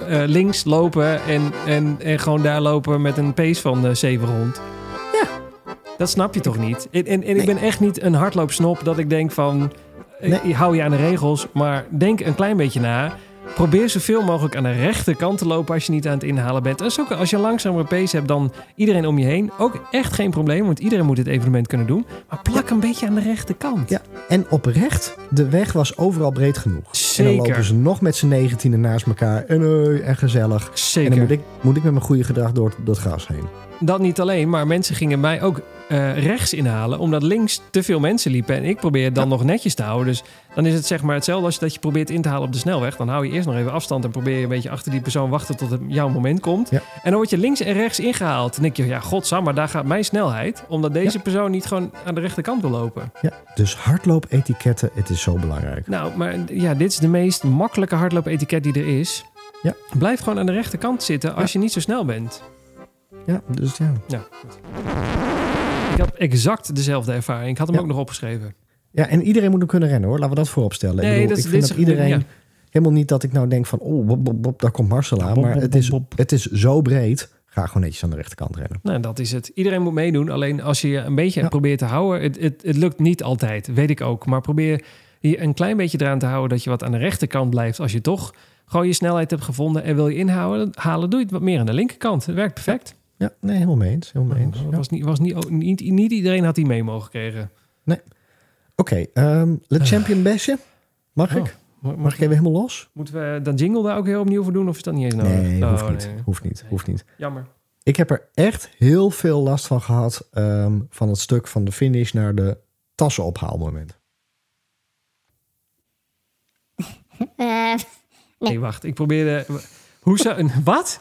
A: links lopen en, en, en gewoon daar lopen met een pace van eh 700.
B: Ja.
A: Dat snap je toch niet? En, en, en ik ben echt niet een hardloopsnop dat ik denk van,
B: Nee.
A: hou je aan de regels. Maar denk een klein beetje na. Probeer zoveel mogelijk aan de rechterkant te lopen als je niet aan het inhalen bent. En ook als je een langzamere pace hebt dan iedereen om je heen. Ook echt geen probleem, want iedereen moet dit evenement kunnen doen. Maar plak een beetje aan de rechterkant.
B: Ja, en oprecht, de weg was overal breed genoeg. En dan
A: Zeker.
B: lopen ze nog met z'n negentienen naast elkaar. En, eh, en gezellig.
A: Zeker.
B: En dan moet ik, moet ik met mijn goede gedrag door dat gras heen.
A: Dat niet alleen, maar mensen gingen mij ook eh, rechts inhalen. Omdat links te veel mensen liepen. En ik probeer dan nog netjes te houden. Dus dan is het zeg maar hetzelfde als dat je probeert in te halen op de snelweg. Dan hou je eerst nog even afstand en probeer je een beetje achter die persoon wachten tot het jouw moment komt.
B: Ja.
A: En dan word je links en rechts ingehaald. Dan denk je, ja, godsam, maar daar gaat mijn snelheid. Omdat deze
B: Ja.
A: persoon niet gewoon aan de rechterkant wil lopen.
B: Ja, dus hardloopetiketten, het is zo belangrijk.
A: Nou, maar ja, dit is de meest makkelijke hardloopetiket die er is.
B: Ja.
A: Blijf gewoon aan de rechterkant zitten als je niet zo snel bent.
B: Ja, dus ja.
A: Ja, goed. Ik had exact dezelfde ervaring. Ik had hem ook nog opgeschreven.
B: Ja, en iedereen moet hem kunnen rennen hoor. Laten we dat voorop stellen.
A: Nee,
B: ik bedoel,
A: dat
B: ik vind dat iedereen...
A: ja.
B: Helemaal niet dat ik nou denk van... Oh, bop, bop, bop, daar komt Marcel aan.
A: Bop,
B: Maar het is, het is zo breed. Ga gewoon netjes aan de rechterkant rennen.
A: Nou, dat is het. Iedereen moet meedoen. Alleen als je je een beetje
B: Ja.
A: probeert te houden... Het, het, het lukt niet altijd, weet ik ook. Maar probeer je een klein beetje eraan te houden... dat je wat aan de rechterkant blijft. Als je toch gewoon je snelheid hebt gevonden... en wil je inhouden, halen, doe je het wat meer aan de linkerkant. Het werkt perfect.
B: Ja, nee, helemaal mee eens. Helemaal mee eens. Ja.
A: was niet, was niet, ook niet, niet iedereen had die mee mogen krijgen.
B: Oké, ehm Le Champion Bestje. Mag
A: Oh,
B: ik?
A: Mag,
B: Mag ik even helemaal los?
A: Moeten we dan jingle daar ook heel opnieuw voor doen? Of is dat niet eens nodig?
B: Nee,
A: Oh,
B: hoeft niet.
A: nee.
B: Hoeft niet. Hoeft niet.
A: Jammer.
B: Ik heb er echt heel veel last van gehad... ehm, van het stuk van de finish naar de tassenophaalmoment.
F: Eh, [laughs]
A: Nee, wacht. Ik probeerde... Hoe zou... Wat?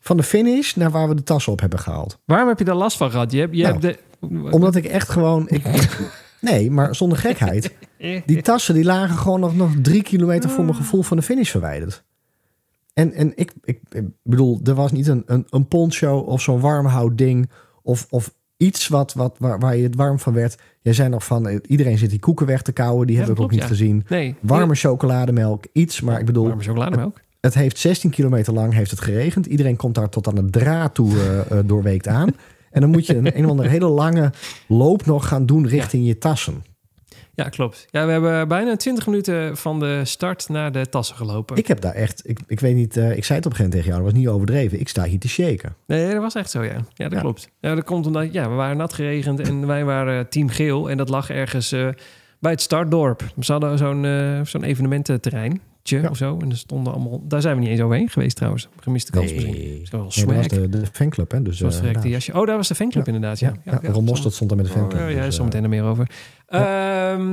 B: Van de finish naar waar we de tassen op hebben gehaald.
A: Waarom heb je daar last van gehad? Je hebt, je
B: Nou,
A: hebt de...
B: Omdat ik echt gewoon... Ik, [laughs] nee, maar zonder gekheid. [laughs] Die tassen die lagen gewoon nog, nog drie kilometer voor mijn gevoel van de finish verwijderd. En, en ik, ik, ik bedoel, er was niet een, een, een poncho of zo'n warmhoudding of, of iets wat, wat, waar, waar je het warm van werd. Jij zei nog van, eh, iedereen zit die koeken weg te kauwen. Die
A: Ja,
B: heb ik ook niet
A: ja.
B: gezien.
A: Nee.
B: Warme chocolademelk, iets. Maar ik bedoel,
A: Warme chocolademelk.
B: het heeft 16 kilometer lang heeft het geregend. Iedereen komt daar tot aan de draad toe eh, doorweekt aan. [laughs] En dan moet je een, een of andere [laughs] hele lange loop nog gaan doen richting je tassen.
A: Ja, klopt. Ja, we hebben bijna 20 minuten van de start naar de tassen gelopen.
B: Ik heb daar echt, ik, ik weet niet, eh, ik zei het op een gegeven moment tegen jou, dat was niet overdreven. Ik sta hier te shaken.
A: Nee, dat was echt zo, ja. Ja, dat
B: Ja.
A: klopt. Ja, dat komt omdat ja, we waren nat geregend en wij waren team geel. En dat lag ergens eh, bij het startdorp. Ze hadden zo'n eh, zo'n evenemententerrein.
B: Ja.
A: of zo. En er stonden allemaal... Daar zijn we niet eens overheen geweest trouwens. Gemiste kans misschien. Wel
B: Nee, dat
A: swag.
B: was de, de fanclub, hè? Dus,
A: Zoals
B: eh,
A: jasje. Oh, daar was de fanclub
B: Ja.
A: inderdaad.
B: Ja,
A: Ja,
B: ja, Ron Mostert stond daar met de fanclub.
A: Oh, ja,
B: dus,
A: zo
B: eh,
A: meteen er meer over. Ehm,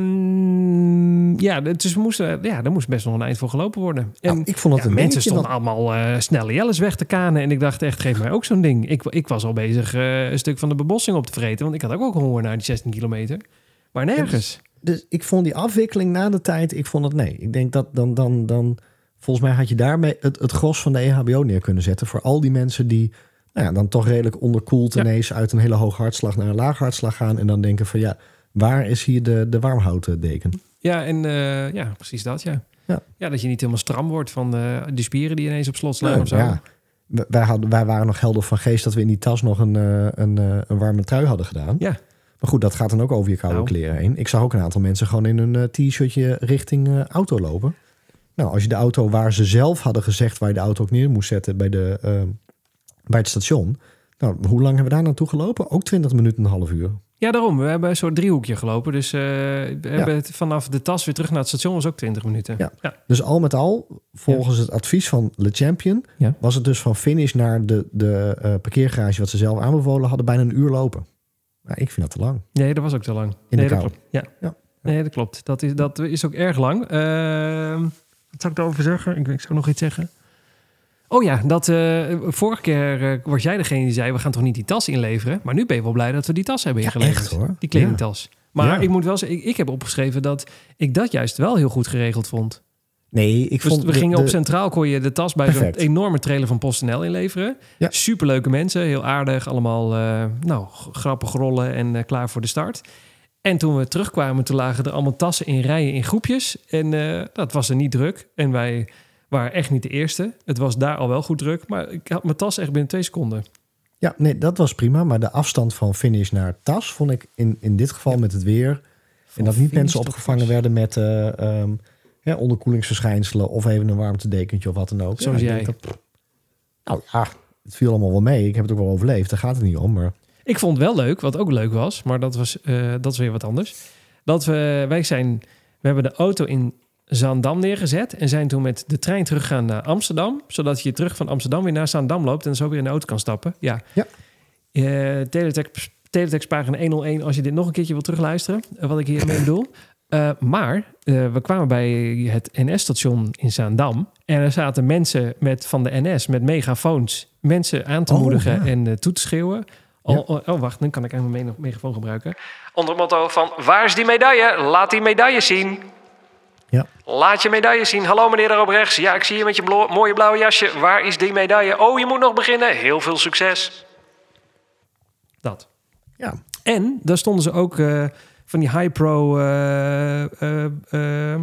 A: ja, dus we moesten, ja, er moest best nog een eind voor gelopen worden. En
B: nou, ik vond het
A: ja,
B: een
A: mensen stonden allemaal eh, snelle jelles weg te kanen. En ik dacht echt, geef mij ook zo'n ding. Ik, ik was al bezig eh, een stuk van de bebossing op te vreten. Want ik had ook ook honger naar die 16 kilometer. Maar nergens.
B: Dus ik vond die afwikkeling na de tijd, ik vond het nee. Ik denk dat dan, dan, dan volgens mij had je daarmee het, het gros van de EHBO neer kunnen zetten. Voor al die mensen die nou ja, dan toch redelijk onderkoeld
A: Ja.
B: ineens uit een hele hoge hartslag naar een lage hartslag gaan. En dan denken van ja, waar is hier de, de warmhouten deken?
A: Ja, en eh, ja, precies dat, ja.
B: Ja.
A: dat je niet helemaal stram wordt van die spieren die ineens op slot slaan
B: Nou,
A: of zo.
B: ja. Wij- Wij, hadden, wij waren nog helder van geest dat we in die tas nog een, eh, een, eh, een warme trui hadden gedaan.
A: Ja.
B: Maar goed, dat gaat dan ook over je koude
A: Nou.
B: kleren heen. Ik zag ook een aantal mensen gewoon in een eh, t-shirtje richting eh, auto lopen. Nou, als je de auto waar ze zelf hadden gezegd waar je de auto ook neer moest zetten bij, de, eh, bij het station. Nou, hoe lang hebben we daar naartoe gelopen? Ook 20 minuten, een half uur.
A: Ja, daarom. We hebben een soort driehoekje gelopen. Dus we hebben het vanaf de tas weer terug naar het station was ook 20 minuten.
B: Ja.
A: ja.
B: Dus al met al, volgens het advies van Le Champion, was het dus van finish naar de, de parkeergarage wat ze zelf aanbevolen hadden, bijna een uur lopen. Nou, ik vind dat te lang.
A: Nee, dat was ook te lang.
B: de
A: nee, dat
B: kou.
A: klopt. Ja.
B: Ja.
A: Nee, dat klopt. Dat is, dat is ook erg lang. Ehm, wat zou ik daarover zeggen? Ik, ik zou nog iets zeggen. Oh ja, dat eh, vorige keer eh, was jij degene die zei... we gaan toch niet die tas inleveren? Maar nu ben je wel blij dat we die tas hebben
B: Ja,
A: ingeleverd.
B: echt, hoor.
A: Die kledingtas. Maar
B: Ja.
A: ik moet wel zeggen, ik, ik heb opgeschreven dat ik dat juist wel heel goed geregeld vond.
B: Nee, ik
A: Dus
B: vond...
A: we gingen
B: de-
A: op Centraal, kon je de tas bij zo'n enorme trailer van PostNL inleveren.
B: Ja.
A: Superleuke mensen, heel aardig. Allemaal eh, nou, grappig rollen en eh, klaar voor de start. En toen we terugkwamen, toen lagen er allemaal tassen in rijen in groepjes. En eh, dat was er niet druk. En wij waren echt niet de eerste. Het was daar al wel goed druk. Maar ik had mijn tas echt binnen twee seconden.
B: Ja, nee, dat was prima. Maar de afstand van finish naar tas vond ik in, in dit geval met het weer... en dat niet mensen opgevangen werden met eh, ehm, ja, onderkoelingsverschijnselen... of even een warmtedekentje of wat dan ook.
A: Zoals
B: Ja,
A: jij.
B: dat- nou ja, het viel allemaal wel mee. Ik heb het ook wel overleefd. Daar gaat het niet om. Maar
A: Ik vond het wel leuk, wat ook leuk was, maar dat, was, eh, dat is weer wat anders. Dat we, wij zijn, we hebben de auto in Zaandam neergezet en zijn toen met de trein teruggegaan naar Amsterdam, zodat je terug van Amsterdam weer naar Zaandam loopt en zo weer in de auto kan stappen. Ja.
B: Ja.
A: Teletext, teletext pagina 101 als je dit nog een keertje wil terugluisteren, eh, wat ik hiermee bedoel. Eh, maar eh, we kwamen bij het NS-station in Zaandam. En er zaten mensen met, van de NS met megafoons mensen aan te
B: Oh,
A: moedigen
B: ja.
A: en eh, toe te schreeuwen. Oh, oh, oh, wacht, dan kan ik eigenlijk mijn me- megafoon gebruiken. Onder het motto van, waar is die medaille? Laat die medaille zien.
B: Ja.
A: Laat je medaille zien. Hallo meneer daar op rechts. Ja, ik zie je met je blo- mooie blauwe jasje. Waar is die medaille? Oh, je moet nog beginnen. Heel veel succes. Dat.
B: ja,
A: En daar stonden ze ook eh, van die high pro, eh, eh, eh,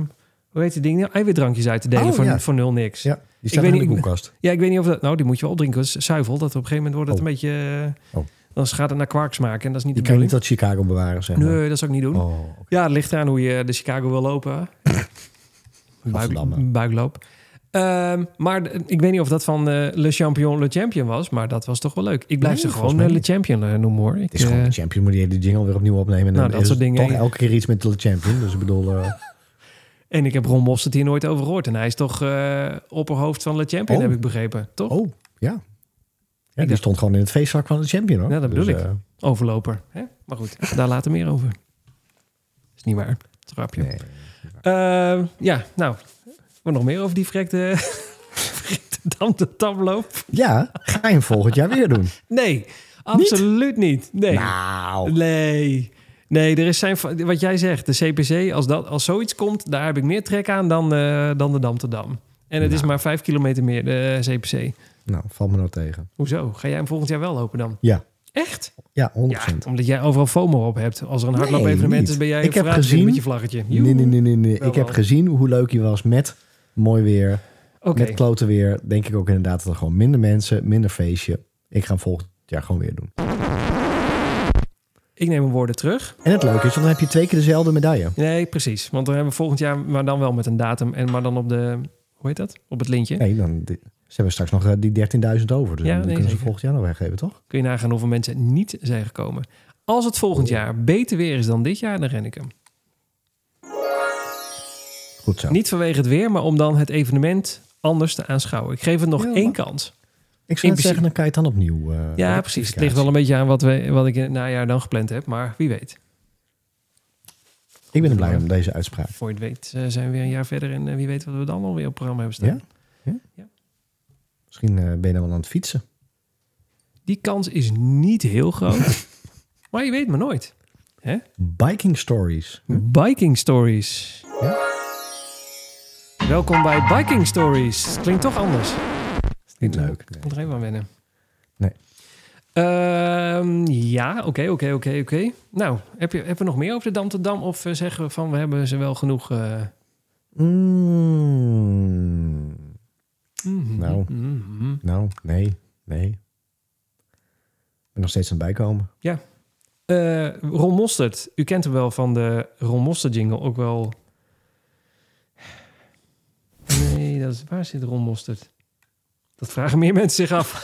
A: hoe heet die dingen? Eiwitdrankjes uit te delen
B: Oh,
A: voor,
B: ja.
A: voor nul niks. Ja.
B: ja die staat
A: weet
B: in de koelkast.
A: ik weet niet of dat, nou die moet je wel opdrinken. Dat is zuivel, dat op een gegeven moment wordt het
B: Oh.
A: een beetje, eh,
B: Oh.
A: dan gaat het naar kwark smaken en dat is niet de
B: kan je niet tot Chicago bewaren, zeg maar.
A: Nee, dat zou ik niet doen.
B: Oh.
A: Ja, het ligt eraan hoe je de Chicago wil lopen. [laughs] Buik, buikloop. Ehm, maar ik weet niet of dat van eh, Le Champion Le Champion was, maar dat was toch wel leuk. Ik blijf
B: Nee,
A: ze gewoon eh, Le. Champion eh, noemen hoor. Ik,
B: Het is gewoon de champion, moet je de jingle weer opnieuw opnemen. En
A: Nou,
B: dan
A: dat
B: is
A: soort dingen.
B: toch elke keer iets met de champion. Dus ik bedoel, [laughs]
A: en ik heb Ron Mostert hier nooit over gehoord. En hij is toch opperhoofd van Le Champion,
B: Oh.
A: heb ik begrepen. Toch?
B: oh, ja. Ja, die stond gewoon in het feestvak van de champion, hoor.
A: Ja, dat bedoel
B: Dus,
A: ik. Overloper. Hè? Maar goed, daar later meer over. Is niet waar. Trapje.
B: nee.
A: Ehm, ja, nou, wat nog meer over die [laughs] dam de damloop?
B: Ja, ga je hem volgend jaar weer doen?
A: Nee, absoluut niet. Nee.
B: Nou,
A: Nee. Nee, er is zijn, wat jij zegt, de CPC, als, dat, als zoiets komt, daar heb ik meer trek aan dan, eh, dan de Dam te Dam. En het is
B: Nou.
A: maar vijf kilometer meer, de CPC.
B: nou, valt me nou tegen.
A: Hoezo? Ga jij hem volgend jaar wel lopen dan?
B: Ja,
A: Echt?
B: ja, 100%.
A: Ja, omdat jij overal FOMO op hebt. Als er een hardloop-evenement is, ben jij
B: Ik heb gezien-
A: met je vlaggetje.
B: Nee, nee, nee, nee. nee.
A: Wel
B: Ik heb gezien hoe leuk je was met mooi weer.
A: Oké,
B: Met klote weer. Denk ik ook inderdaad dat er gewoon minder mensen, minder feestje. Ik ga hem volgend jaar gewoon weer doen.
A: ik neem mijn woorden terug.
B: En het leuke is, want dan heb je twee keer dezelfde medaille.
A: Nee, precies. Want dan hebben we volgend jaar, maar dan wel met een datum. En maar dan op de, hoe heet dat? Op het lintje.
B: Nee, dan, ze hebben straks nog eh, die 13.000 over. Dus
A: Ja,
B: dan
A: nee,
B: kunnen ze volgend jaar nog weggeven, toch?
A: Kun je nagaan hoeveel mensen niet zijn gekomen. Als het volgend jaar beter weer is dan dit jaar, dan ren ik hem.
B: Goed zo.
A: Niet vanwege het weer, maar om dan het evenement anders te aanschouwen. Ik geef het nog
B: Ja,
A: één kans.
B: ik zou zeggen, dan kan je het dan opnieuw. eh,
A: Ja, precies. Het ligt wel een beetje aan wat, we, wat ik in het najaar dan gepland heb. Maar wie weet.
B: Ik ben er blij om deze uitspraak.
A: Voor je het weet eh, zijn we weer een jaar verder. En eh, wie weet wat we dan alweer op programma hebben staan.
B: Ja? Misschien eh, ben je dan wel aan het fietsen.
A: Die kans is niet heel groot. [laughs] maar je weet maar nooit.
B: Biking stories.
A: Biking Stories.
B: Ja?
A: Welkom bij Biking Stories. Klinkt toch anders.
B: Niet leuk.
A: Ik moet er even aan wennen.
B: Nee.
A: Ehm, ja, oké, oké, oké, oké. Nou, heb je, hebben we nog meer over de Dam te Dam? Of eh, zeggen we van, we hebben ze wel genoeg... eh,
B: Mm,
A: mhm,
B: Nou.
A: mhm.
B: nou, nee, nee. Ik ben nog steeds aan het bijkomen.
A: Eh, Ron Mostert. U kent hem wel van de Ron Mostert jingle. Ook wel... dat waar zit Ron? Dat vragen meer mensen zich af. [laughs]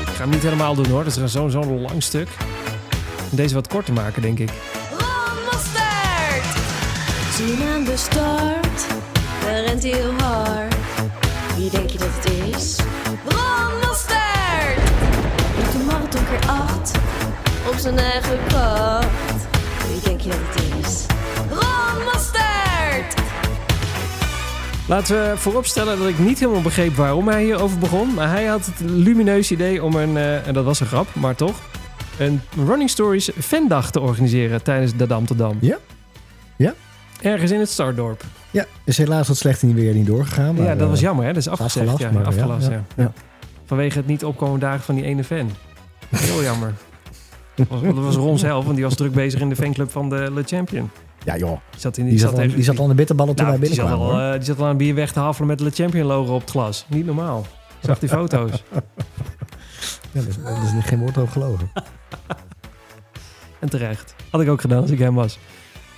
A: Ik ga hem niet helemaal doen hoor. Dat is zo'n zo'n lang stuk. Deze wat korter maken, denk ik.
E: Ron Mostert! Zie hem aan de start, hij rent heel hard. Wie denk je dat het is? Ron Mostert! Doet de marathon keer acht, op zijn eigen kracht. Je dat het is? Ron Mostert!
A: Laten we vooropstellen dat ik niet helemaal begreep waarom hij hierover begon. Maar hij had het lumineuze idee om een, eh, en dat was een grap, maar toch, een Running Stories fandag te organiseren tijdens de Dam te Dam.
B: Ja. Ja.
A: Ergens in het Stardorp.
B: Ja, is helaas wat slecht in die weer niet doorgegaan. Maar,
A: ja, dat was
B: eh,
A: jammer hè, dat is afgezegd.
B: afgelast,
A: ja,
B: maar ja,
A: afgelast, ja,
B: ja, ja.
A: Vanwege het niet opkomen dagen van die ene fan. Heel jammer. Dat was, dat was Ron zelf, want die was druk bezig in de fanclub van de Le Champion.
B: Ja joh,
A: Die zat, in,
B: die zat, al,
A: even-
B: die zat al aan de bitterballen toen
A: Nou,
B: wij
A: die zat, al, eh, die zat al aan een bier weg te hafelen met de Le Champion logo op het glas. Niet normaal. Ik zag die foto's. [laughs]
B: Ja, dat, is, dat is geen woord over gelogen. [laughs]
A: En terecht. Had ik ook gedaan als ik hem was.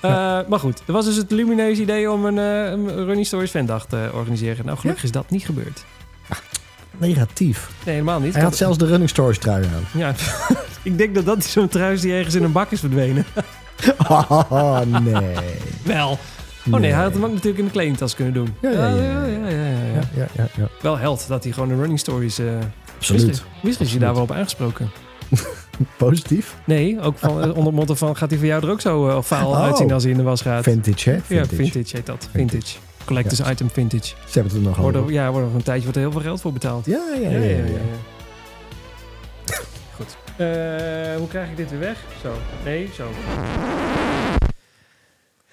A: Eh, maar goed, er was dus het lumineuze idee om een, eh, een Running Stories fandag te organiseren. Nou, gelukkig is dat niet gebeurd.
B: Negatief.
A: Nee, helemaal niet.
B: Hij had zelfs de Running Stories trui aan.
A: Ja, [laughs] ik denk dat dat zo'n trui is die ergens in een bak is verdwenen. [laughs]
B: Oh, nee.
A: Wel. Oh nee, hij had hem ook natuurlijk in de kledingtas kunnen doen.
B: Ja, ja, ja, ja.
A: Wel held dat hij gewoon de Running Stories... eh
B: Absoluut.
A: Misschien, is hij daar wel op aangesproken. [laughs]
B: Positief.
A: Nee, ook van, eh, onder het motto van... gaat hij voor jou er ook zo eh, faal
B: Oh.
A: uitzien als hij in de was gaat?
B: Vintage, hè?
A: Ja,
B: Vintage.
A: vintage heet dat. Vintage. Collectors
B: Ja.
A: item vintage.
B: Ze hebben het er nog over.
A: er, ja, wordt er een tijdje wordt er heel veel geld voor betaald.
B: Ja, ja, ja. ja, ja. [laughs]
A: Goed. Eh, hoe krijg ik dit weer weg? Zo. Nee, zo.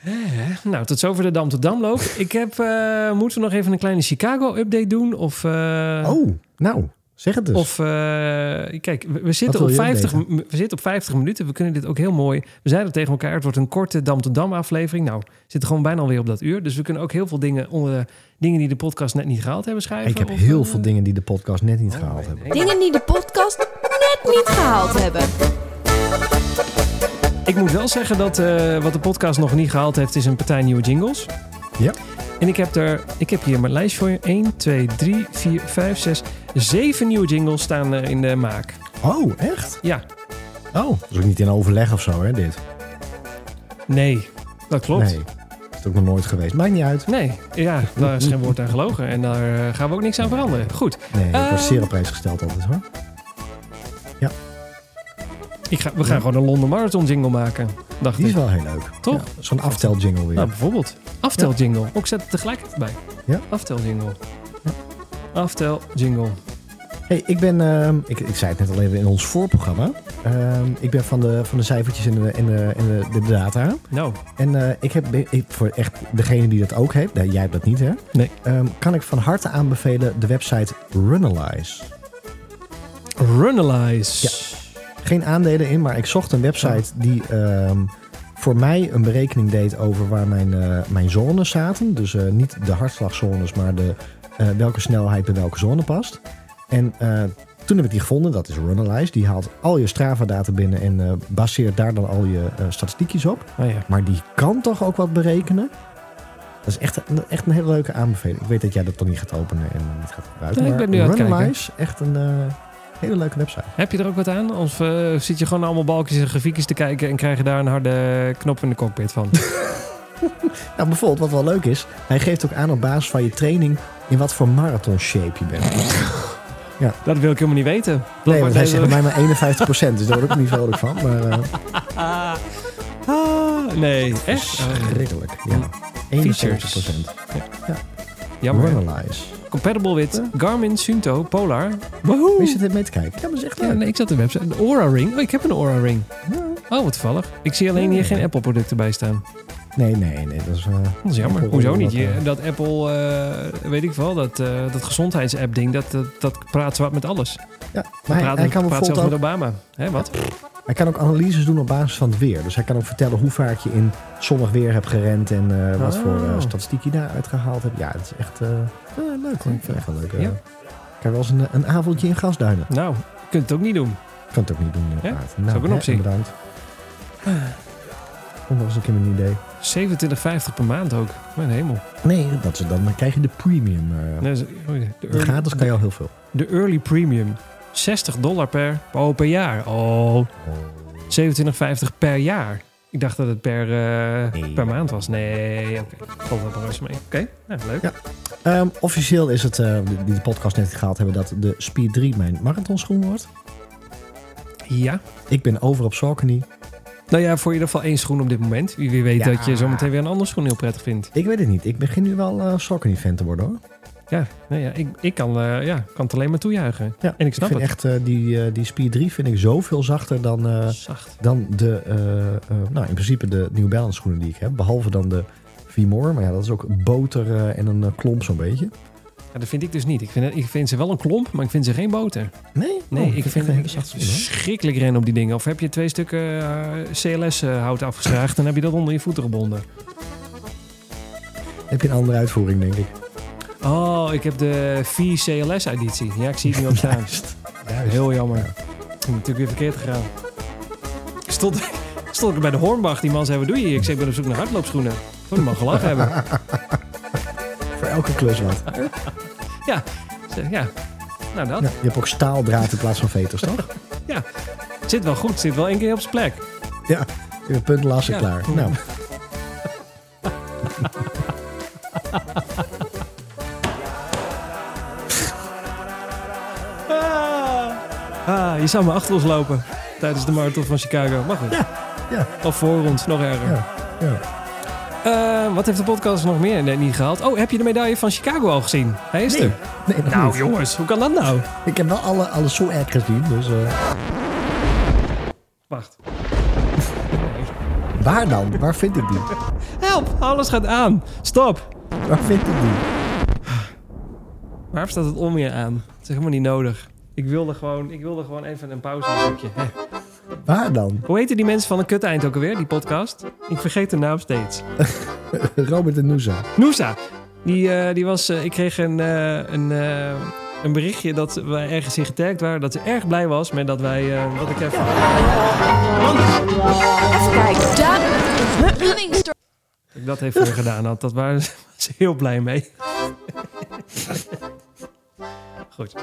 A: Eh, nou, tot zover de Dam tot Damloop. [laughs] Ik heb, eh, moeten we nog even een kleine Chicago-update doen? Of,
B: Oh, nou, zeg het dus.
A: Of, eh, kijk, we, we zitten op
B: je
A: 50,
B: updaten?
A: m- we zitten op 50 minuten. We kunnen dit ook heel mooi. We zeiden tegen elkaar, het wordt een korte Dam tot Dam aflevering. Nou, we zitten gewoon bijna alweer op dat uur. Dus we kunnen ook heel veel dingen onder de dingen die de podcast net niet gehaald hebben schrijven.
B: ik heb
A: Of,
B: heel
A: eh,
B: veel dingen die de podcast net niet
A: oh,
B: gehaald
A: nee,
B: hebben.
A: nee.
C: Dingen die de podcast net niet gehaald hebben.
A: Ik moet wel zeggen dat eh, wat de podcast nog niet gehaald heeft, is een partij nieuwe jingles.
B: Ja.
A: En ik heb, er, ik heb hier mijn lijst voor je. 1, 2, 3, 4, 5, 6, 7 nieuwe jingles staan er in de maak.
B: Oh, echt?
A: Ja,
B: Oh, dat is ook niet in overleg of zo, hè, dit?
A: nee, dat klopt.
B: Nee, dat is ook nog nooit geweest. Maakt niet uit.
A: Nee, ja, daar is geen woord aan gelogen. En daar eh, gaan we ook niks aan veranderen. Goed,
B: Nee, ik
A: Ehm.
B: word zeer op prijs gesteld altijd, hoor.
A: Ik ga, we gaan gewoon een Londen Marathon jingle maken, dacht
B: Die is
A: ik.
B: wel heel leuk.
A: Toch?
B: Ja, Zo'n aftel jingle weer.
A: Nou, bijvoorbeeld. Aftel jingle. Ook zet het tegelijk even bij.
B: Ja.
A: Aftel jingle. Aftel jingle.
B: Hey, ik ben, ehm, ik, ik zei het net al even in ons voorprogramma. Ehm, ik ben van de, van de cijfertjes en de, en de, en de, de data.
A: Nou,
B: En eh, ik heb, ik, voor echt degene die dat ook heeft, jij hebt dat niet hè?
A: Nee.
B: Ehm, kan ik van harte aanbevelen de website Runalyze.
A: Runalyze.
B: Geen aandelen in, maar ik zocht een website die ehm, voor mij een berekening deed over waar mijn, eh, mijn zones zaten. Dus eh, niet de hartslagzones, maar de, eh, welke snelheid bij welke zone past. En toen heb ik die gevonden, dat is Runalyze. Die haalt al je Strava-data binnen en baseert daar dan al je statistiekjes op.
A: Oh ja.
B: Maar die kan toch ook wat berekenen? Dat is echt, een- echt een hele leuke aanbeveling. Ik weet dat jij dat dan niet gaat openen en niet gaat gebruiken.
A: Nee, ik ben nu aan het kijken.
B: Echt een hele leuke website.
A: Heb je er ook wat aan? Of eh, zit je gewoon allemaal balkjes en grafiekjes te kijken en krijg je daar een harde knop in de cockpit van? [laughs]
B: Nou, bijvoorbeeld wat wel leuk is, hij geeft ook aan op basis van je training in wat voor marathon shape je bent. [laughs]
A: dat wil ik helemaal niet weten. Dat
B: Nee, want hij
A: heel-
B: zegt bij mij maar 51%, dus daar word ik ook niet vrolijk van. Maar eh [laughs]
A: Ah, nee, echt?
B: Schrikkelijk. Ja. 51%.
A: Jammer.
B: Runalyze.
A: Compatible with Garmin, Sunto, Polar. Woehoe.
B: Wie zit er mee te kijken? Ja, maar dat is echt
A: Ja, nee, ik zat op de website. De Aura Ring. Oh, ik heb een Aura Ring. Oh, wat toevallig. Ik zie alleen hier geen Apple producten bij staan.
B: Nee, nee, nee. Dat is, eh,
A: Dat is jammer.
B: Apple
A: Hoezo niet?
B: wat,
A: Je-
B: eh,
A: dat Apple, eh, weet ik wel, dat, dat gezondheidsapp ding, dat, dat, dat praat zwart met alles.
B: ja, maar
A: Dat
B: hij,
A: praat,
B: hij kan
A: praat zelfs met
B: ook,
A: Obama. Hè, wat?
B: hij kan ook analyses doen op basis van het weer. Dus hij kan ook vertellen hoe vaak je in zonnig weer hebt gerend en wat
A: Oh.
B: voor eh, statistiek je daaruit gehaald hebt. Ja, het is echt leuk. hoor. Ik vind het echt wel leuk.
A: Ja.
B: Ik heb wel eens een, een avondje in gasduinen.
A: Nou, je kunt het ook niet doen.
B: Kan het ook niet doen. inderdaad.
A: is ook een
B: hè,
A: optie.
B: Bedankt. Kom nog eens een keer met een idee.
A: 27,50 per maand ook. Mijn hemel.
B: Nee, dat is, dan krijg je de premium. eh.
A: Nee, oh de,
B: gratis kan je al heel veel.
A: de early premium. 60 dollar per, oh, per jaar. Oh, 27,50 per jaar. Ik dacht dat het per, eh,
B: Nee.
A: per maand was. Nee, oké. Valt wel mee. Oké, nou, leuk.
B: Ja. Ehm, officieel is het, eh, die de podcast net gehaald hebben, dat de Speed 3 mijn marathonschoen wordt.
A: Ja.
B: Ik ben over op Saucony.
A: Nou ja, voor in ieder geval één schoen op dit moment. Wie, weet
B: Ja.
A: dat je zometeen weer een andere schoen heel prettig vindt.
B: Ik weet het niet. Ik begin nu wel eh Saucony-fan te worden hoor.
A: Ja, nou ja ik, ik kan, eh, ja, kan het alleen maar toejuichen.
B: Ja,
A: En ik snap
B: vind
A: het.
B: echt eh, die, eh, die Speed 3 vind ik zoveel zachter dan,
A: Zacht. dan
B: de, nou in principe de New Balance schoenen die ik heb. Behalve dan de V-More. Maar ja, dat is ook boter en een klomp zo'n beetje.
A: Ja, dat vind ik dus niet. Ik vind, ik vind ze wel een klomp, maar ik vind ze geen boter.
B: Nee?
A: Nee,
B: Oh,
A: ik vind het verschrikkelijk rennen op die dingen. Of heb je twee stukken eh, CLS-hout afgeschraagd en heb je dat onder je voeten gebonden.
B: Heb je een andere uitvoering denk ik.
A: Oh, ik heb de V-CLS-editie. Ja, ik zie het nu op staan. Heel jammer. Ik heb natuurlijk weer verkeerd gegaan. Ik stond, stond ik bij de Hornbach. Die man zei, wat doe je hier? Ik zei, ik ben op zoek naar hardloopschoenen. Toen die man gelachen hebben. [laughs]
B: Voor elke klus wat. [laughs]
A: Ja, ja. Nou, dat
B: Ja, je hebt ook staaldraad in plaats van veters, toch? [laughs]
A: zit wel goed. Zit wel één keer op zijn plek.
B: Ja, punt lassen
A: Ja.
B: klaar. Nou, [laughs]
A: Ah, je zou maar achter ons lopen tijdens de marathon van Chicago. Mag goed.
B: ja.
A: Of voor ons, nog erger.
B: Ja, ja.
A: Eh, wat heeft de podcast nog meer nee, niet gehaald? Oh, heb je de medaille van Chicago al gezien? Hij is
B: Nee,
A: er.
B: nee nog
A: Nou
B: niet.
A: jongens, hoe kan dat nou?
B: Ik heb wel alle, alle swag gezien, dus... eh,
A: Wacht. [laughs]
B: waar dan? Waar vind ik die?
A: Help, alles gaat aan. Stop.
B: Waar vind ik die?
A: Waarom staat het om je aan? Het is helemaal niet nodig. Ik wilde gewoon, ik wilde gewoon even een pauzemuzikje. Hè.
B: Waar dan?
A: Hoe heten die mensen van een kut-eind ook alweer, die podcast? Ik vergeet de naam steeds. [laughs]
B: Robert en Noosa.
A: Noosa. Die, eh, die was, eh, ik kreeg een, eh, een, eh, een berichtje dat wij ergens in getagd waren. Dat ze erg blij was met dat wij, eh dat ik even...
C: Even kijken. Daar.
A: Dat ik dat even gedaan had. Dat waren ze [laughs] heel blij mee. [laughs] Goed.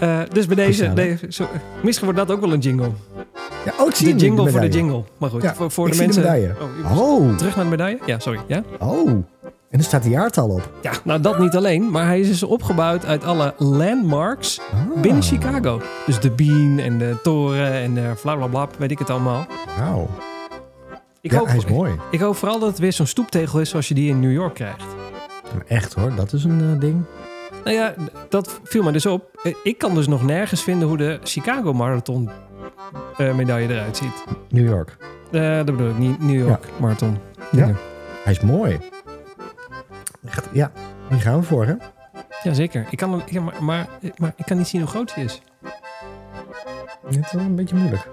A: Eh, dus bij deze, zo, misschien wordt dat ook wel een jingle.
B: Ja, ook zie
A: De jingle voor de jingle. Maar goed,
B: Ja,
A: voor, voor de mensen... Oh,
B: Oh,
A: Terug naar de medaille? Ja, sorry. Ja?
B: oh. En er staat de jaartal op.
A: ja, nou dat niet alleen. Maar hij is dus opgebouwd uit alle landmarks
B: Ah,
A: binnen Chicago. Dus de Bean en de toren en de blablabla, weet ik het allemaal.
B: Wauw.
A: Ik,
B: Ja,
A: hoop,
B: hij is mooi.
A: ik hoop vooral dat het weer zo'n stoeptegel is zoals je die in New York krijgt.
B: Maar echt hoor, dat is een eh, ding.
A: Nou ja, dat viel me dus op. Eh, Ik kan dus nog nergens vinden hoe de Chicago Marathon medaille eruit ziet.
B: New York.
A: Eh, dat bedoel ik, niet New York Marathon.
B: Ja. Hij is mooi. Echt, ja, hier gaan we voor hè.
A: Jazeker. Ik kan, hem- ja, maar, maar, maar ik kan niet zien hoe groot hij is.
B: Het is wel een beetje moeilijk.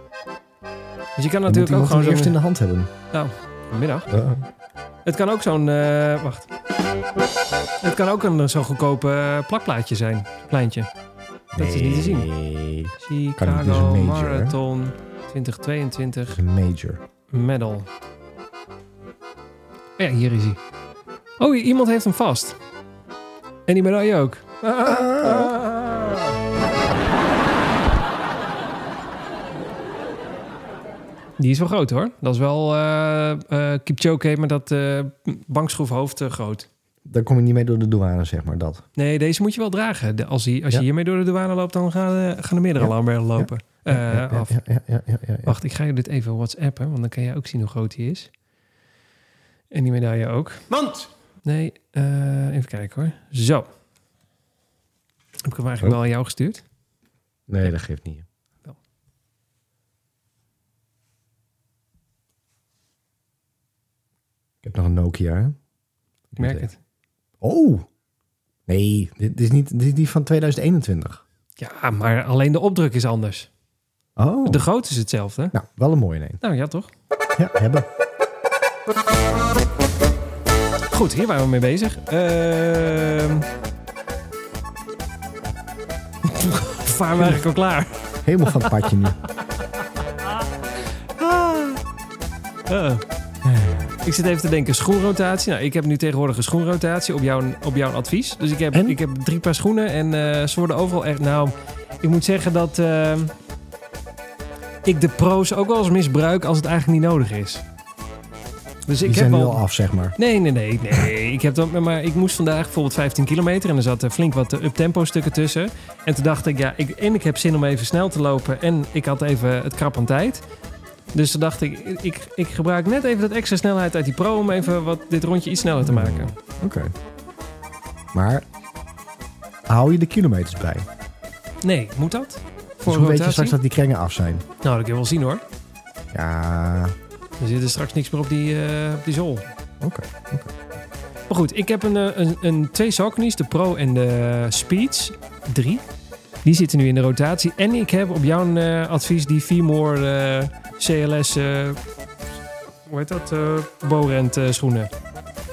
A: Dus je kan natuurlijk ook gewoon
B: eerst in de hand hebben.
A: Nou, vanmiddag.
B: Uh,
A: Het kan ook zo'n... eh, wacht. Het kan ook een zo'n goedkope eh, plakplaatje zijn. Kleintje. Dat is niet te zien. Chicago
B: major, hè?
A: Marathon
B: dat
A: 2022
B: is een major.
A: medal. Ja, hier is hij. Oh, iemand heeft hem vast. En die medaille ook. Die is wel groot hoor. Dat is wel eh eh Kipchoge met dat eh bankschroefhoofd groot.
B: Daar kom je niet mee door de douane, zeg maar dat.
A: Nee, deze moet je wel dragen. De- als hij, als
B: Ja.
A: je hiermee door de douane loopt, dan gaan, eh, gaan er meerdere
B: Ja.
A: alarmbellen lopen. Eh. Wacht, ik ga je dit even whatsappen, want dan kan jij ook zien hoe groot die is. En die medaille ook.
G: Mand!
A: Nee, eh, even kijken hoor. Zo. Heb ik hem eigenlijk
B: Oh.
A: wel aan jou gestuurd?
B: Nee, dat geeft niet. Ik heb nog een Nokia.
A: Ik merk het.
B: Oh! Nee, dit is niet, dit is niet van 2021.
A: Ja, maar alleen de opdruk is anders.
B: Oh,
A: De grootte is hetzelfde.
B: nou, wel een mooie neem.
A: Nou ja, toch?
B: Ja, hebben.
A: Goed, hier waren we mee bezig. Ehm [laughs] Waren we eigenlijk al klaar?
B: Helemaal van het padje nu.
A: Eh. Ik zit even te denken, schoenrotatie. Nou, ik heb nu tegenwoordig een schoenrotatie op jouw, op jouw advies. Dus ik heb,
B: En?
A: ik heb drie paar schoenen en eh, ze worden overal echt... Nou, ik moet zeggen dat eh, ik de pro's ook wel eens misbruik als het eigenlijk niet nodig is. Dus
B: Die
A: ik
B: zijn
A: heb
B: nu
A: wel...
B: al af, zeg maar.
A: Nee, nee, nee, nee. ik, heb dan, maar ik moest vandaag bijvoorbeeld 15 kilometer en er zat flink wat eh, up-tempo stukken tussen. En toen dacht ik, ja, ik, en ik heb zin om even snel te lopen en ik had even het krap aan tijd. Dus toen dacht ik, ik, ik gebruik net even dat extra snelheid uit die pro om even wat, dit rondje iets sneller te maken.
B: Oké. Maar hou je de kilometers bij?
A: Nee, moet dat?
B: Dus
A: Voor
B: hoe
A: een
B: weet je
A: rotatie?
B: straks dat die krengen af zijn?
A: Nou, dat kun je wel zien hoor.
B: Ja,
A: Er zit er straks niks meer op die, eh, op die zool.
B: oké.
A: Maar goed, ik heb een, eh, een, een twee Sauconys, de Pro en de Speeds 3. Die zitten nu in de rotatie. En ik heb op jouw eh, advies die Vmore eh, CLS, eh, hoe heet dat, eh Borent eh, schoenen.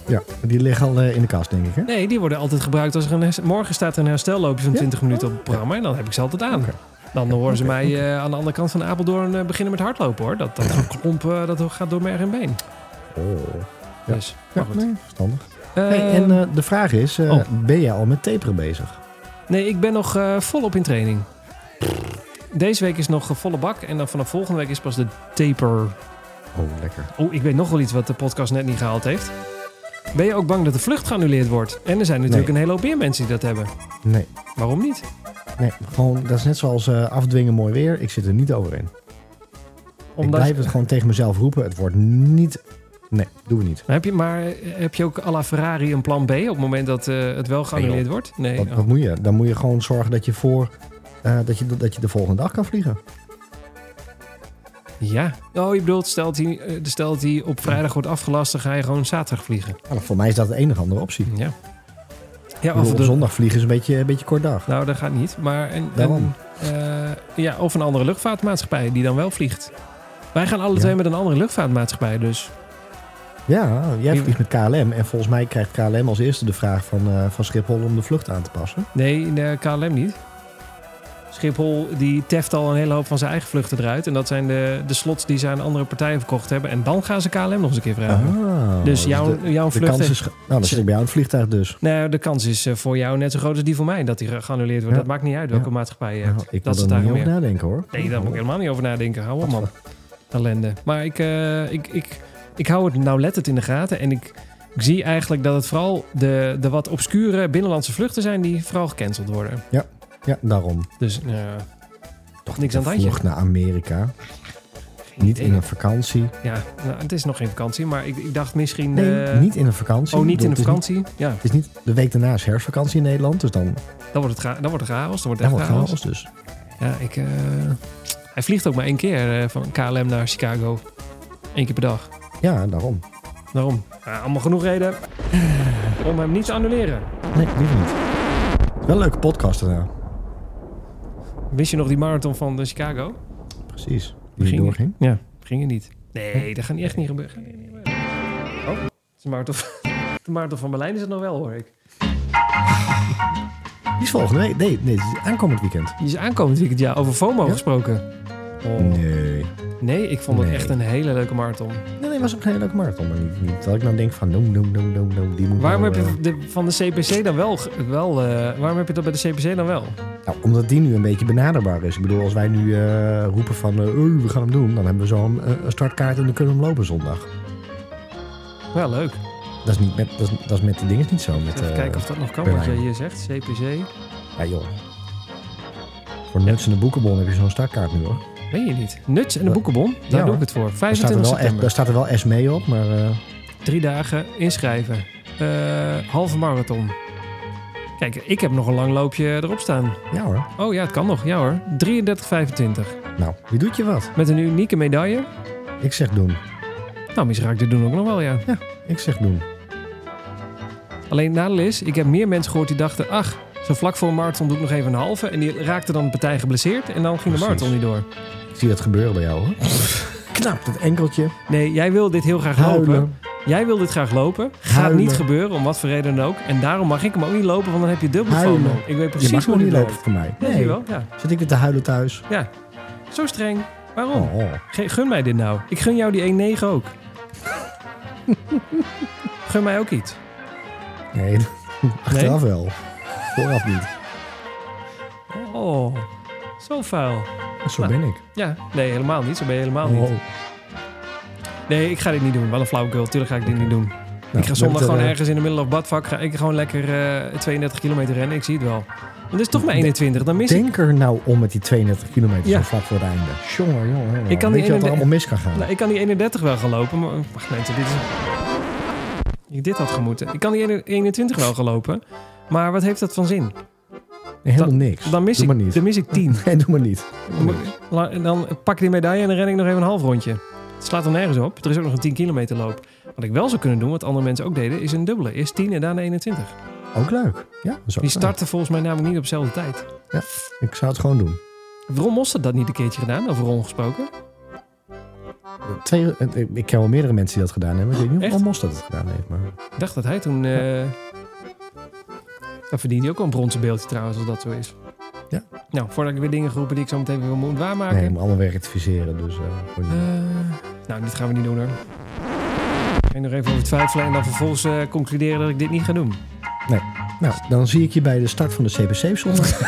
B: Ja, die liggen al in de kast, denk ik, hè?
A: Nee, die worden altijd gebruikt als er een... Morgen staat er een herstelloopje van
B: Ja?
A: 20 minuten op het programma. En dan heb ik ze altijd aan. Dan horen ze mij aan de andere kant van Apeldoorn beginnen met hardlopen hoor. Dat, dat klomp, dat gaat door merg en been.
B: Oh. Ja.
A: Dus,
B: Ja,
A: goed.
B: nee, verstandig. Hey, en de vraag is,
A: oh.
B: ben jij al met taperen bezig?
A: Nee, ik ben nog volop in training. Deze week is nog volle bak. En dan vanaf volgende week is pas de taper.
B: Oh, lekker.
A: Oh, ik weet nog wel iets wat de podcast net niet gehaald heeft. Ben je ook bang dat de vlucht geannuleerd wordt? En er zijn natuurlijk
B: Nee.
A: een hele hoop meer mensen die dat hebben.
B: Nee,
A: Waarom niet?
B: nee gewoon, dat is net zoals eh, afdwingen mooi weer. Ik zit er niet over in. Ik
A: Omdat,
B: blijf het gewoon tegen mezelf roepen. Het wordt niet... Nee, doen we niet.
A: heb je, maar eh, heb je ook à la Ferrari een plan B op het moment dat eh, het wel geannuleerd wordt? Nee.
B: Wat,
A: oh.
B: wat moet je? Dan moet je gewoon zorgen dat je voor... eh, dat, je, dat je de volgende dag kan vliegen.
A: Ja. Oh, je bedoelt, stel dat, hij, eh, stel dat hij op vrijdag wordt afgelast, dan ga je gewoon zaterdag vliegen.
B: Nou, voor mij is dat de enige andere optie.
A: Ja. Ja, of
B: op
A: de,
B: zondag vliegen is een beetje, een beetje kort dag.
A: Nou, dat gaat niet. Maar een,
B: Daarom.
A: een, eh, ja, of een andere luchtvaartmaatschappij die dan wel vliegt. Wij gaan alle
B: Ja.
A: twee met een andere luchtvaartmaatschappij, dus
B: Ja, jij vliegt met KLM. En volgens mij krijgt KLM als eerste de vraag van, van Schiphol om de vlucht aan te passen.
A: nee, de KLM niet. Schiphol die teft al een hele hoop van zijn eigen vluchten eruit. En dat zijn de, de slots die ze aan andere partijen verkocht hebben. En dan gaan ze KLM nog eens een keer vragen.
B: Ah,
A: dus jouw,
B: de,
A: jouw
B: de
A: vlucht...
B: kans is... Nou, dan zit ik bij jou het vliegtuig dus.
A: Nee, de kans is eh, voor jou net zo groot als die voor mij dat die geannuleerd wordt.
B: Ja.
A: Dat maakt niet uit welke
B: Ja.
A: maatschappij je
B: Nou,
A: hebt.
B: ik
A: dat
B: wil
A: het
B: niet over nadenken hoor.
A: Nee, daar moet ik helemaal niet over nadenken. Hou op, man. Ellende. Maar ik, eh, ik, ik, ik hou het nauwlettend in de gaten. En ik, ik zie eigenlijk dat het vooral de, de wat obscure binnenlandse vluchten zijn die vooral gecanceld worden.
B: Ja, daarom.
A: Dus eh,
B: Toch
A: Niks aan het handje.
B: vlucht naar Amerika.
A: geen
B: Niet
A: idee.
B: in een vakantie.
A: Ja, nou, het is nog geen vakantie, maar ik, ik dacht misschien...
B: Nee,
A: eh,
B: niet in een vakantie.
A: Oh, niet in een vakantie? Ja,
B: Het is niet de week daarna is herfstvakantie in Nederland. Dus dan,
A: dan wordt het, ga, dan wordt het chaos. Dan wordt
B: dan
A: het echt
B: wordt
A: chaos.
B: dus.
A: Ja, ik... eh, hij vliegt ook maar één keer van KLM naar Chicago. Eén keer per dag.
B: Ja, daarom.
A: Daarom. Ja, allemaal genoeg reden om hem niet te annuleren.
B: Nee, liever niet. Wel een leuke podcast daarna.
A: Wist je nog die marathon van de Chicago?
B: Precies. Die
A: Ging-
B: doorging.
A: Ja, ging het niet. Nee, dat gaat niet echt niet gebeuren. Oh, de marathon, [laughs] de marathon van Berlijn is het nog wel, hoor ik.
B: Die is volgende week. Nee, nee, het is aankomend weekend.
A: Die is aankomend weekend, ja. Over FOMO
B: Ja?
A: gesproken. Oh. Nee.
B: Nee.
A: ik vond het
B: Nee.
A: echt een hele leuke marathon.
B: Nee, nee, was ook een hele leuke marathon. Maar niet, niet dat ik nou denk van, noem, noem, noem, noem. Die moet
A: Waarom heb je
B: eh,
A: de, van de CPC dan wel... wel eh, waarom heb je dat bij de CPC dan wel?
B: nou, omdat die nu een beetje benaderbaar is. Ik bedoel, als wij nu eh, roepen van, eh, "Oei, we gaan hem doen. Dan hebben we zo'n een startkaart en dan kunnen we hem lopen zondag.
A: Wel leuk.
B: Dat is, niet met, dat is, dat is met de dingen niet zo. Met,
A: Even kijken of dat nog kan, wat jij hier zegt. CPC.
B: Ja, joh. Voor Nuts en de Boekenbon heb je zo'n startkaart nu hoor.
A: Weet je niet. Nuts en de
B: Ja.
A: boekenbon. Daar
B: Ja,
A: doe ik het voor.
B: Daar staat, er
A: 25
B: wel,
A: september.
B: daar staat er wel S mee op, maar eh,
A: Drie dagen inschrijven. Eh, halve marathon. Kijk, ik heb nog een lang loopje erop staan.
B: ja hoor.
A: Oh ja, het kan nog. Ja hoor. 33,25.
B: Nou, wie doet je wat?
A: Met een unieke medaille.
B: Ik zeg doen.
A: Nou, misschien ga ik dit doen ook nog wel, ja.
B: Ik zeg doen.
A: Alleen nadeel is, ik heb meer mensen gehoord die dachten... ach, zo vlak voor een marathon doe ik nog even een halve... en die raakten dan een partij geblesseerd... en dan ging de marathon niet door.
B: Ik zie dat gebeuren bij jou hoor. [laughs] Knap, dat enkeltje.
A: Nee, jij wil dit heel graag lopen. Jij wil dit graag lopen. Gaat
B: Huilen.
A: niet gebeuren, om wat voor reden dan ook. En daarom mag ik hem ook niet lopen, want dan heb je dubbel. FOMO. Ik weet
B: Je
A: precies
B: mag
A: hoe
B: niet lopen
A: loopt.
B: voor mij.
A: Je wel? Ja.
B: Zit ik weer te huilen thuis?
A: ja. Zo streng. Waarom?
B: Oh,
A: Gun mij dit nou. Ik gun jou die 1-9 ook. [laughs] gun mij ook iets.
B: Nee, [laughs] achteraf wel. Vooraf niet.
A: Oh, zo vuil.
B: Zo
A: Nou.
B: ben ik.
A: Ja, nee, helemaal niet. Zo ben je helemaal
B: Oh.
A: niet. Nee, ik ga dit niet doen. Wel een flauwekul. Tuurlijk ga ik dit niet doen.
B: Nou,
A: ik ga zondag
B: we
A: gewoon ergens in de middel of badvak. Ga ik gewoon lekker eh, 32 kilometer rennen. Ik zie het wel. Dat is toch maar 21. Dan
B: eh,
A: mis ik...
B: Denk er nou om met die 32 kilometer
A: Ja.
B: zo vlak voor het einde. Jongen, jongen, jongen.
A: Ik kan
B: Weet
A: die
B: je wat er
A: 31
B: allemaal mis kan gaan?
A: Nou, ik kan die 31 wel gaan lopen. Maar wacht mensen, dit is... Ik dit had gemoeten. Ik kan die 21 wel gaan lopen. Maar wat heeft dat van zin?
B: Helemaal niks.
A: Dan mis,
B: Doe
A: ik,
B: maar niet.
A: dan mis ik 10. [laughs]
B: Nee, doe maar niet.
A: Dan pak ik die medaille en dan ren ik nog even een half rondje. Het slaat er nergens op. Er is ook nog een 10 kilometer loop. Wat ik wel zou kunnen doen, wat andere mensen ook deden, is een dubbele. Eerst 10 en daarna 21.
B: Ook leuk. Ja, ook
A: Die
B: leuk.
A: starten volgens mij namelijk niet op dezelfde tijd.
B: Ik zou het gewoon doen.
A: Ron Mostert dat niet een keertje gedaan? Over Ron gesproken?
B: Twee, ik ken wel meerdere mensen die dat gedaan hebben. Ik weet niet of? Ron Mostert het gedaan heeft. Maar...
A: Ik dacht dat hij toen... eh Dan verdient hij ook wel een bronzen beeldje trouwens, als dat zo is.
B: Ja.
A: Nou, voordat ik weer dingen geroepen die ik zo meteen weer moet waarmaken.
B: Nee, om allemaal weer rectificeren. Dus, eh.
A: Eh, nou, dit gaan we niet doen hoor. Ik ga nog even over twijfelen en dan vervolgens eh, concluderen dat ik dit niet ga doen.
B: Nou, dan zie ik je bij de start van de CPC zondag. [laughs]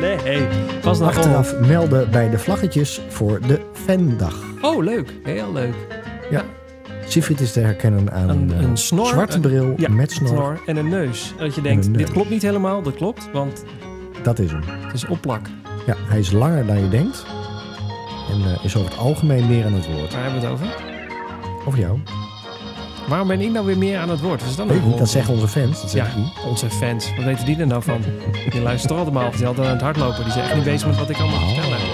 A: Nee, pas naar
B: Achteraf melden bij de vlaggetjes voor de Fandag.
A: Oh, leuk. Heel leuk.
B: Siegfried is te herkennen aan
A: Een-
B: een, eh,
A: een snor,
B: zwarte
A: een-
B: bril
A: Ja,
B: met snor.
A: en een neus. Dat je denkt, dit klopt niet helemaal. Dat klopt, want
B: Dat is hem.
A: het is opplak.
B: Ja, hij is langer dan je denkt. En eh, is over het algemeen meer aan het woord.
A: Waar hebben we het over?
B: Over jou.
A: Waarom ben ik nou weer meer aan het woord? Is dat
B: Weet
A: nou
B: niet, dat zeggen onze fans. Dat
A: Ja, onze fans. Wat weten die er nou van? [laughs] Die luisteren allemaal. Die altijd aan het hardlopen. Die zijn echt niet bezig met wat ik allemaal vertel heb.
B: Oh.